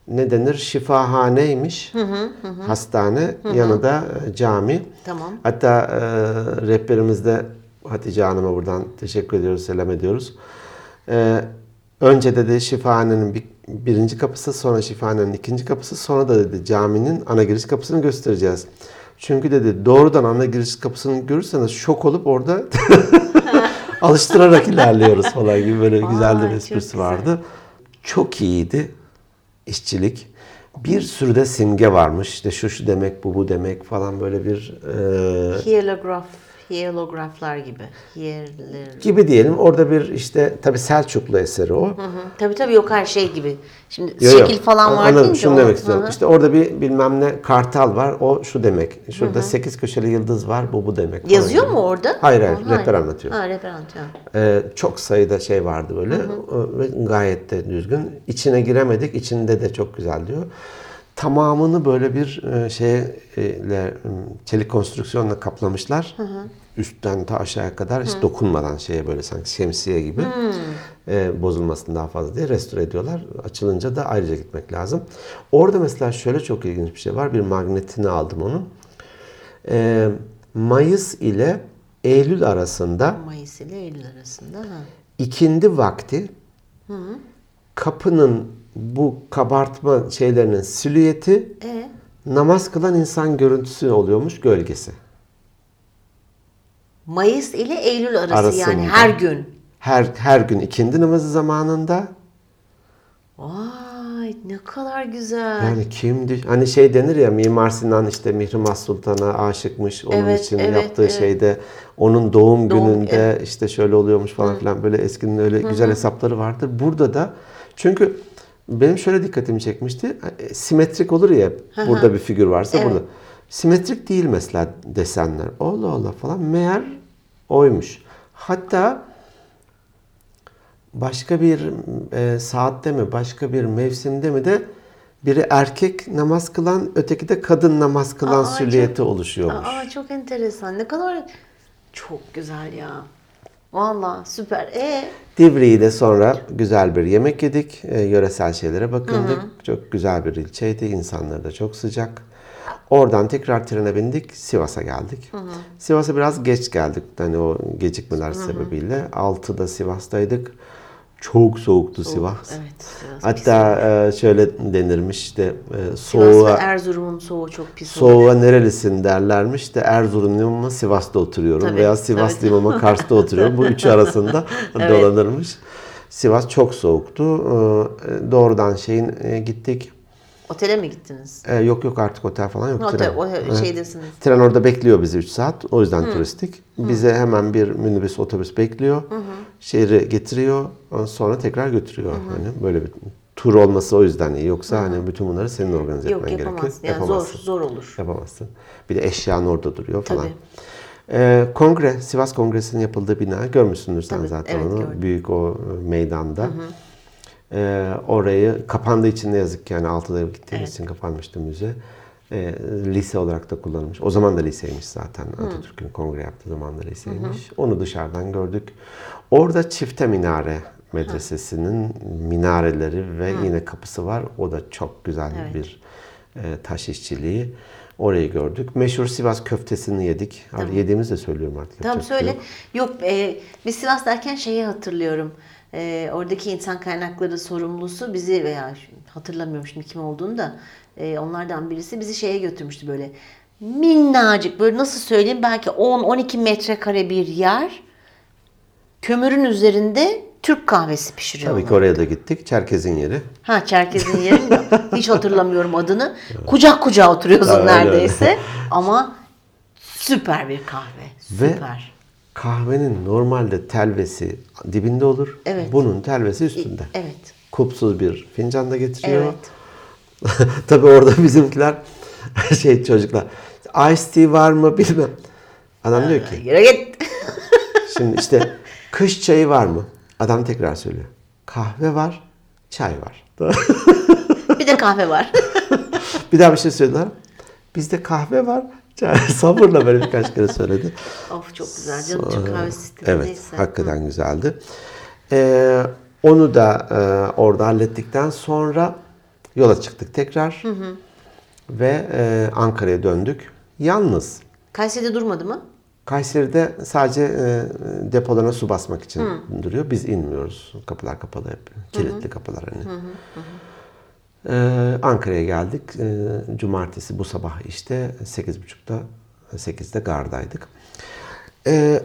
ne denir? Şifahaneymiş. Hastane. Yanında e, cami. Tamam. Hatta e, rehberimizde Hatice Hanım'a buradan teşekkür ediyoruz, selam ediyoruz. E, önce dedi şifahanenin bir, birinci kapısı, sonra şifahanenin ikinci kapısı, sonra da dedi caminin ana giriş kapısını göstereceğiz. Çünkü dedi doğrudan ana giriş kapısını görürseniz şok olup orada alıştırarak ilerliyoruz falan gibi böyle güzel de Vay, bir esprisi güzel. vardı. Çok iyiydi işçilik. Bir sürü de simge varmış. İşte şu şu demek, bu bu demek falan böyle bir e, Hierograf, hierograflar gibi. Hierler... gibi diyelim. Orada bir işte tabi Selçuklu eseri o. Hı hı. Tabii tabii yok her şey gibi. Şimdi Yo, şekil falan var Anladım, şunu o- demek istiyorum. Hı hı. İşte orada bir bilmem ne kartal var. O şu demek. Şurada sekiz köşeli yıldız var. Bu bu demek. Yazıyor gibi. mu orada? Hayır hayır. Ha, Rehber anlatıyor. Ha rehber anlatıyor. Ee, çok sayıda şey vardı böyle ve gayet de düzgün. İçine giremedik. İçinde de çok güzel diyor. Tamamını böyle bir e, şeye e, çelik konstrüksiyonla kaplamışlar. Üstten ta aşağıya kadar hiç dokunmadan şeye böyle sanki şemsiye gibi e, bozulmasın daha fazla diye restore ediyorlar. Açılınca da ayrıca gitmek lazım. Orada mesela şöyle çok ilginç bir şey var. Bir magnetini aldım onun. E, Mayıs ile Eylül arasında Mayıs ile Eylül arasında. Ha. ikindi vakti kapının bu kabartma şeylerinin silüeti E namaz kılan insan görüntüsü oluyormuş gölgesi. Mayıs ile Eylül arası Arasında. yani her gün. Her her gün ikindi namazı zamanında Vay ne kadar güzel. yani kimdi? Hani şey denir ya Mimar Sinan işte Mihrimah Sultan'a aşıkmış onun Evet, için evet, yaptığı evet. şeyde onun doğum, Doğum, gününde işte şöyle oluyormuş falan filan böyle eskinin öyle güzel hesapları vardır. Burada da çünkü benim şöyle dikkatimi çekmişti. E, Simetrik olur ya burada bir figür varsa Evet. burada. Simetrik değil mesela desenler. Allah Allah falan. Meğer oymuş. Hatta başka bir e, saatte mi, başka bir mevsimde mi de biri erkek namaz kılan, öteki de kadın namaz kılan Aa, silüeti çok- oluşuyormuş. Aa çok enteresan. Ne kadar çok güzel ya. Vallahi süper. E Divriği de sonra güzel bir yemek yedik. E, yöresel şeylere bakındık. Çok güzel bir ilçeydi. İnsanları da çok sıcak. Oradan tekrar trene bindik. Sivas'a geldik. Sivas'a biraz geç geldik. Hani o gecikmeler sebebiyle. 6'da Sivas'taydık. Çok soğuktu Sivas. evet. Sivas. Hatta e, şöyle denirmiş işte e, Sivas ve soğuğa, Erzurum'un soğuğu çok pis soğuğa nerelisin derlermiş de Erzurumluyum ama Sivas'ta oturuyorum Tabii, veya Sivaslıyım ama Kars'ta oturuyorum. Bu üçü arasında Evet. dolanırmış. Sivas çok soğuktu. Ee, Doğrudan şeyin e, gittik. Otele mi gittiniz? Ee, Yok yok artık otel falan yok. Otel, tren. o şeydesiniz. Tren orada bekliyor bizi 3 saat. O yüzden turistik. Bize hemen bir minibüs, otobüs bekliyor. Şehri getiriyor. Sonra tekrar götürüyor. Hani böyle bir tur olması o yüzden iyi. Yoksa hani bütün bunları senin organize Yok etmen gerekir. Yani zor, Yapamazsın. zor olur. Yapamazsın. Bir de eşyan orada duruyor falan. Tabii. Ee, kongre, Sivas Kongresi'nin yapıldığı bina görmüşsündür sen Tabii, zaten evet, onu. gördüm. Büyük o e, meydanda. Ee, orayı kapandığı için ne yazık ki yani altıda gittiğimiz için kapanmıştı müze. Ee, lise olarak da kullanılmış. O zaman da liseymiş zaten. Atatürk'ün kongre yaptığı zaman da liseymiş. Onu dışarıdan gördük. Orada çifte minare medresesinin minareleri ve yine kapısı var. O da çok güzel Evet. bir e, taş işçiliği. Orayı gördük. Meşhur Sivas köftesini yedik. Abi Yediğimizi de söylüyorum artık. Tam yapacak bir şey söyle. yok. Yok e, biz Sivas derken şeyi hatırlıyorum. E, oradaki insan kaynakları sorumlusu bizi veya hatırlamıyorum şimdi kim olduğunu da e, onlardan birisi bizi şeye götürmüştü böyle minnacık böyle nasıl söyleyeyim belki 10-12 metrekare bir yer kömürün üzerinde Türk kahvesi pişiriyorlar. Tabii ki oraya da gittik. Çerkez'in yeri. Ha Çerkez'in yerini hiç hatırlamıyorum adını. Kucak kucağa oturuyorsun öyle. neredeyse. Ama süper bir kahve. Ve Süper. Kahvenin normalde telvesi dibinde olur. Evet. Bunun telvesi üstünde. Evet. Kupsuz bir fincanda getiriyor. Evet. Tabii orada bizimkiler şey çocuklar ice tea var mı bilmem. Adam diyor ki Yürü git. şimdi işte kış çayı var mı? Adam tekrar söylüyor. Kahve var, çay var. bir de kahve var. bir daha bir şey söylediler. Bizde kahve var. Sabırla böyle birkaç kere söyledi. of çok güzel canım Türk kahve sistemi Evet, neyse. hakikaten güzeldi. Ee, onu da e, orada hallettikten sonra yola çıktık tekrar. Ve e, Ankara'ya döndük. Yalnız Kayseri'de durmadı mı? Kayseri'de sadece e, depolarına su basmak için duruyor. Biz inmiyoruz. Kapılar kapalı hep. Kilitli kapılar hani. Ee, Ankara'ya geldik. Ee, cumartesi bu sabah işte 8.30'da 8'de gardaydık. Ee,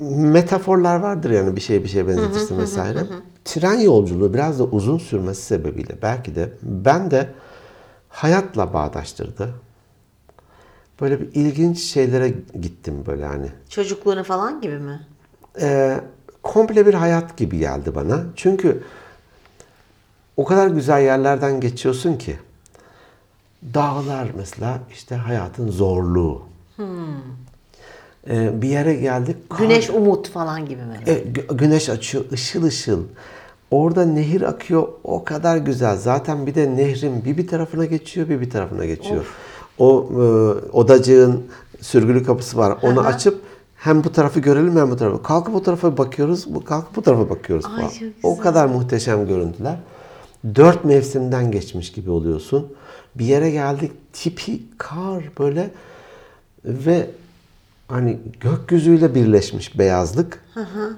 metaforlar vardır yani bir şeye bir şeye benzetirsin vesaire. Tren yolculuğu biraz da uzun sürmesi sebebiyle belki de ben de hayatla bağdaştırdı. Böyle bir ilginç şeylere gittim böyle hani. Çocukluğunu falan gibi mi? Ee, komple bir hayat gibi geldi bana. Çünkü o kadar güzel yerlerden geçiyorsun ki. Dağlar mesela işte hayatın zorluğu. Ee, bir yere geldik. kar- Güneş umut falan gibi mi? e, gü- güneş açıyor, ışıl ışıl. Orada nehir akıyor, o kadar güzel. Zaten bir de nehrin bir bir tarafına geçiyor, bir bir tarafına geçiyor. O e, odacığın sürgülü kapısı var. Onu açıp hem bu tarafı görelim hem bu tarafı. Kalkıp o tarafa bakıyoruz, bu kalkıp bu tarafa bakıyoruz. Ay, O kadar muhteşem görüntüler. Dört mevsimden geçmiş gibi oluyorsun. Bir yere geldik, tipi kar böyle ve hani gökyüzüyle birleşmiş beyazlık.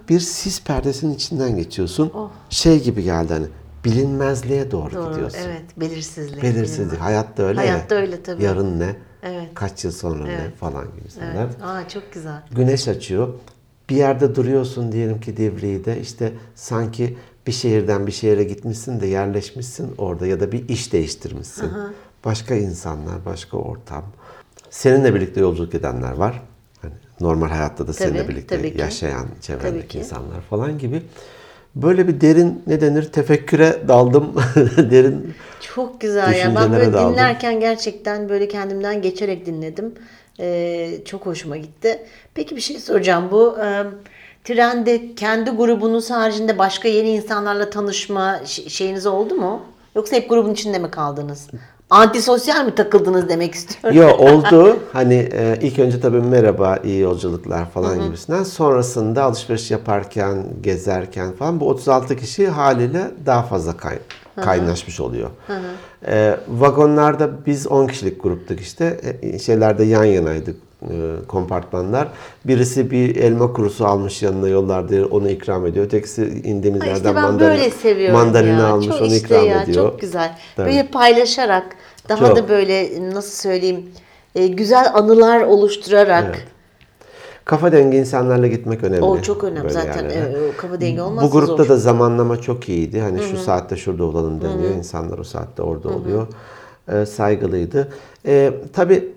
Bir sis perdesinin içinden geçiyorsun. Şey gibi geldi hani bilinmezliğe doğru, Doğru, gidiyorsun. evet. Belirsizlik. Belirsizlik. Hayatta öyle Hayatta ya. öyle tabii. Yarın ne? Evet. Kaç yıl sonra ne falan gibi şeyler. Evet. Aa çok güzel. Güneş açıyor. Bir yerde duruyorsun diyelim ki Divriği'de işte sanki bir şehirden bir şehire gitmişsin de yerleşmişsin orada ya da bir iş değiştirmişsin. Başka insanlar, başka ortam. Seninle birlikte yolculuk edenler var. Hani normal hayatta da seninle Tabii, birlikte tabii ki. yaşayan çevrendeki ki. insanlar falan gibi. Böyle bir derin ne denir tefekküre daldım. derin Çok güzel ya. Ben böyle daldım. dinlerken gerçekten böyle kendimden geçerek dinledim. Ee, çok hoşuma gitti. Peki bir şey soracağım. Bu e, trende kendi grubunuz haricinde başka yeni insanlarla tanışma şeyiniz oldu mu? Yoksa hep grubun içinde mi kaldınız? Antisosyal mi takıldınız demek istiyorum. Yo oldu. Hani e, ilk önce tabii merhaba, iyi yolculuklar falan gibisinden. Sonrasında alışveriş yaparken, gezerken falan bu 36 kişi haliyle daha fazla kay- kaynaşmış oluyor. E, vagonlarda biz 10 kişilik gruptuk işte. E, şeylerde yan yanaydık kompartmanlar. Birisi bir elma kurusu almış yanına yollarda onu ikram ediyor. Ötekisi indiğimiz Ha, yerden İşte ben mandalina, mandalina ya. almış çok onu işte ikram ya, ediyor. Çok güzel. Tabii. Böyle paylaşarak daha Çok. da böyle nasıl söyleyeyim e, güzel anılar oluşturarak. Evet. Kafa dengi insanlarla gitmek önemli. O çok önemli böyle zaten. yerlere. e, kafa dengi olmazsa Bu grupta zor. da zamanlama çok iyiydi. Hani şu saatte şurada olalım deniyor. İnsanlar o saatte orada oluyor. Ee, saygılıydı. Ee, tabii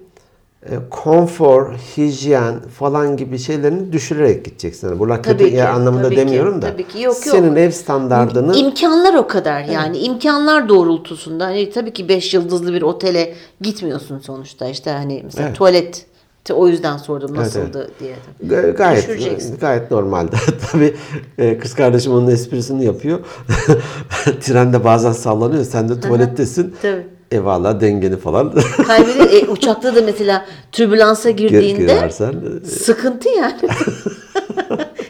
e, konfor, hijyen falan gibi şeylerini düşürerek gideceksin. Yani kötü ki, anlamında tabii ki, demiyorum da. tabii ki. Yok, yok. Senin ev standardını İmkanlar o kadar yani imkanlar doğrultusunda hani tabii ki 5 yıldızlı bir otele gitmiyorsun sonuçta işte hani mesela Evet. tuvalet o yüzden sordum Evet, nasıldı diye. Ga- Gayet gayet normalde. Tabii e, kız kardeşim onun esprisini yapıyor. Trende bazen sallanıyor. Sen de tuvalettesin. Tabii. E valla dengeni falan Kaybediyor. E, uçakta da mesela türbülansa girdiğinde girersen e, sıkıntı yani.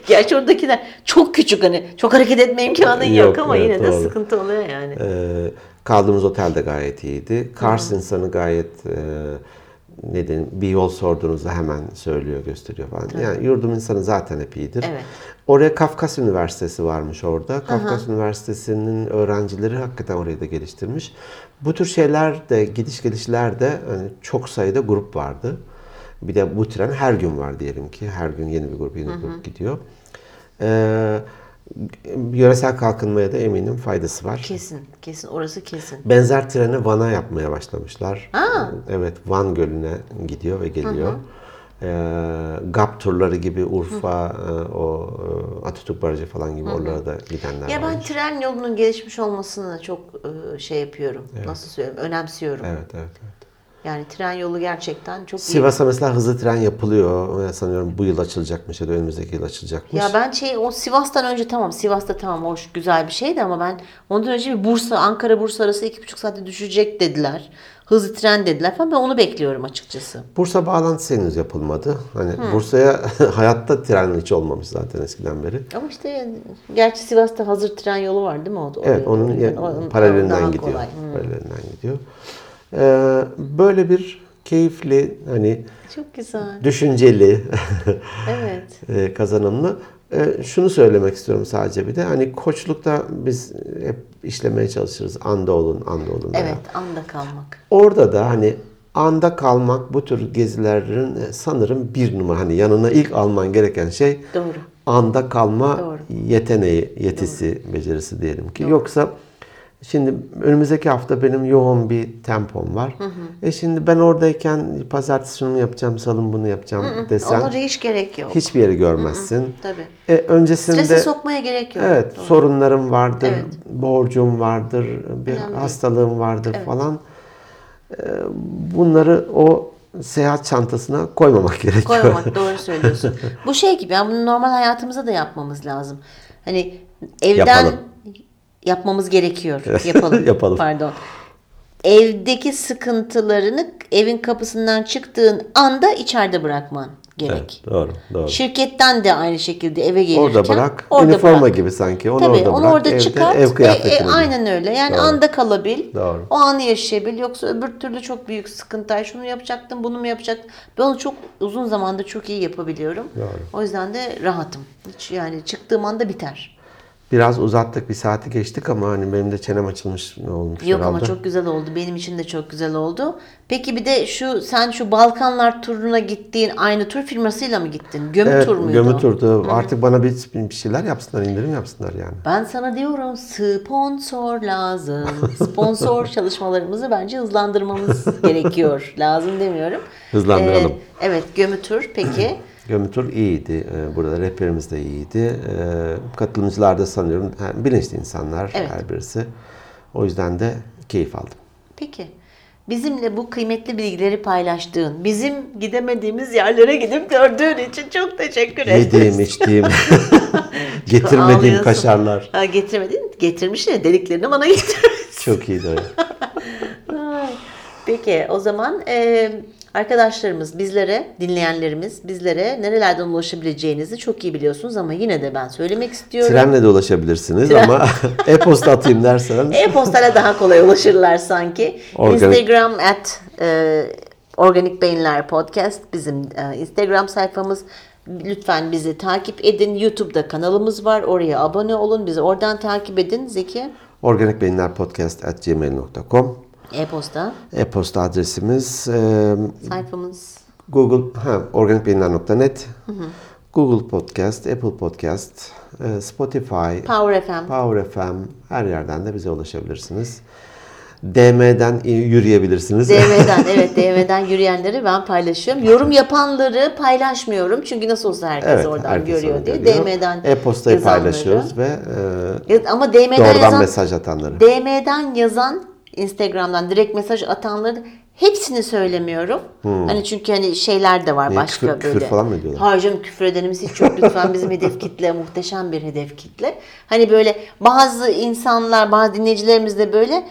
Gerçi oradakiler çok küçük hani çok hareket etme imkanın yok, Yok, ama evet, yine de doğru. sıkıntı oluyor yani. Ee, kaldığımız otel de gayet iyiydi. Kars insanı gayet e, ne diyeyim, bir yol sorduğunuzda hemen söylüyor, gösteriyor falan. Yani yurdum insanı zaten hep iyidir. Evet. Oraya Kafkas Üniversitesi varmış orada. Kafkas Üniversitesi'nin öğrencileri hakikaten orayı da geliştirmiş. Bu tür şeyler de gidiş gelişler de hani çok sayıda grup vardı. Bir de bu tren her gün var diyelim ki. Her gün yeni bir grup, yeni bir grup gidiyor. Ee, yöresel kalkınmaya da eminim faydası var. Kesin, kesin. Orası kesin. Benzer treni Van'a yapmaya başlamışlar. Aa. Evet, Van Gölü'ne gidiyor ve geliyor. Ee, GAP turları gibi Urfa, e, o e, Atatürk Barajı falan gibi oralara da gidenler Ya ben tren yolunun gelişmiş olmasını çok e, şey yapıyorum. Nasıl söyleyeyim? Önemsiyorum. Evet, evet, evet. Yani tren yolu gerçekten çok iyi. Sivas'a mesela hızlı tren yapılıyor. Ee, Sanıyorum bu yıl açılacakmış ya da önümüzdeki yıl açılacakmış. Ya ben şey o Sivas'tan önce tamam Sivas'ta tamam hoş güzel bir şeydi ama ben ondan önce bir Bursa Ankara Bursa arası iki buçuk saatte düşecek dediler. Hızlı tren dediler falan ben onu bekliyorum açıkçası. Bursa bağlantısı henüz yapılmadı. Hani Bursa'ya hayatta tren hiç olmamış zaten eskiden beri. Ama işte gerçi Sivas'ta hazır tren yolu var değil mi o? Evet, onun ya- o- daha paralelinden gidiyor. Hı. Paralelinden gidiyor. Ee, böyle bir keyifli, hani Çok güzel. düşünceli, Evet. e, kazanımlı. E, şunu söylemek istiyorum sadece bir de. Hani koçlukta biz hep işlemeye çalışırız. Anda olun, anda olun. veya. Evet, anda kalmak. Orada da hani anda kalmak bu tür gezilerin e, sanırım bir numara. Hani yanına ilk alman gereken şey Doğru. anda kalma Doğru. yeteneği, yetisi, becerisi diyelim ki. Yoksa şimdi önümüzdeki hafta benim yoğun bir tempom var. E şimdi ben oradayken pazartesi şunu yapacağım, salın bunu yapacağım desen Onlara hiç gerek yok. hiçbir yeri görmezsin. Tabii. E, öncesinde Strese sokmaya gerek yok. Evet, Doğru. sorunlarım vardır, Evet. borcum vardır, bir Önemli hastalığım vardır falan. E, bunları o seyahat çantasına koymamak gerekiyor. Koymamak doğru söylüyorsun. Bu şey gibi yani bunu normal hayatımızda da yapmamız lazım. Hani evden Yapalım. Yapmamız gerekiyor. Yapalım. Yapalım. Pardon. Evdeki sıkıntılarını evin kapısından çıktığın anda içeride bırakman gerek. Evet, doğru, doğru. Şirketten de aynı şekilde eve gelirken Orada bırak. orada Üniforma bırak. gibi sanki. Onu Tabii orada onu bırak. orada Evde çıkart. Ev E, kıyafetini e, giy. aynen öyle. Yani Doğru. anda kalabil. Doğru. O anı yaşayabil. Yoksa öbür türlü çok büyük sıkıntı. Ay şunu yapacaktım, bunu mu yapacaktım? Ben onu çok uzun zamandır çok iyi yapabiliyorum. Doğru. O yüzden de rahatım. Hiç yani çıktığım anda biter. Biraz uzattık, bir saati geçtik ama hani benim de çenem açılmış olmuş Yok ama herhalde. çok güzel oldu. Benim için de çok güzel oldu. Peki bir de şu sen şu Balkanlar turuna gittiğin aynı tur firmasıyla mı gittin? Gömü Evet, tur muydu? gömü turdu. Artık bana bir, bir şeyler yapsınlar, indirim yapsınlar yani. Ben sana diyorum sponsor lazım. Sponsor çalışmalarımızı bence hızlandırmamız gerekiyor. Lazım demiyorum. Hızlandıralım. Ee, evet gömü tur peki. Gömü tur iyiydi. Ee, Burada rehberimiz de iyiydi. Ee, Katılımcılar da sanıyorum bilinçli insanlar Evet. her birisi. O yüzden de keyif aldım. Peki. Bizimle bu kıymetli bilgileri paylaştığın, bizim gidemediğimiz yerlere gidip gördüğün için çok teşekkür ederiz. Yediğim, içtiğim, getirmediğim Ağlıyorsun. kaşarlar. Ha, getirmedin, getirmiş de deliklerini bana getirmiş. Çok iyiydi. Peki o zaman e, arkadaşlarımız bizlere, dinleyenlerimiz bizlere nerelerden ulaşabileceğinizi çok iyi biliyorsunuz ama yine de ben söylemek istiyorum. Trenle de ulaşabilirsiniz Tren- ama e-posta atayım dersen E-postayla daha kolay ulaşırlar sanki. Organik- Instagram at e, Organik Beyinler Podcast bizim e, Instagram sayfamız. Lütfen bizi takip edin. YouTube'da kanalımız var. Oraya abone olun. Bizi oradan takip edin. Zeki. organikbeyinlerpodcast.gmail.com E-posta E-posta adresimiz e, sayfamız. Google, ha, organikbeyinler.net Google Podcast, Apple Podcast, e, Spotify, Power FM. Power FM her yerden de bize ulaşabilirsiniz. DM'den yürüyebilirsiniz. DM'den evet DM'den yürüyenleri ben paylaşıyorum. Yorum yapanları paylaşmıyorum. Çünkü nasıl olsa herkes Evet, oradan herkes görüyor diye. görüyor. DM'den E-postayı paylaşıyoruz ve e, ama DM'den doğrudan yazan, mesaj atanları. DM'den yazan Instagram'dan direkt mesaj atanları hepsini söylemiyorum. Hani çünkü hani şeyler de var Hmm. Niye, başka küfür- küfür böyle. falan mı ediyorlar? Hayır canım küfür edenimiz hiç yok. Lütfen bizim hedef kitle muhteşem bir hedef kitle. Hani böyle bazı insanlar, bazı dinleyicilerimiz de böyle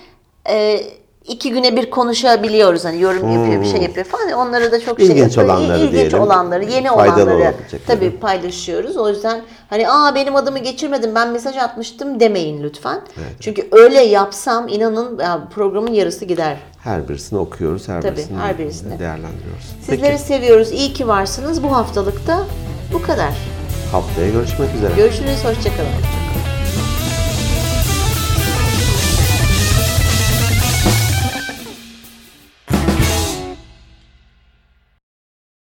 e, iki güne bir konuşabiliyoruz. Hani yorum yapıyor, bir şey yapıyor falan. Onları da çok şey Hmm. İlginç yapıyor. olanları İlginç diyelim. olanları, yeni Faydalı olanları tabii paylaşıyoruz. O yüzden hani aa benim adımı geçirmedim ben mesaj atmıştım demeyin lütfen. Çünkü öyle yapsam inanın programın yarısı gider. Her birisini okuyoruz, her Tabii, birisini her birisini. değerlendiriyoruz. Sizleri seviyoruz. İyi ki varsınız. Bu haftalıkta bu kadar. Haftaya görüşmek üzere. Görüşürüz. Hoşçakalın.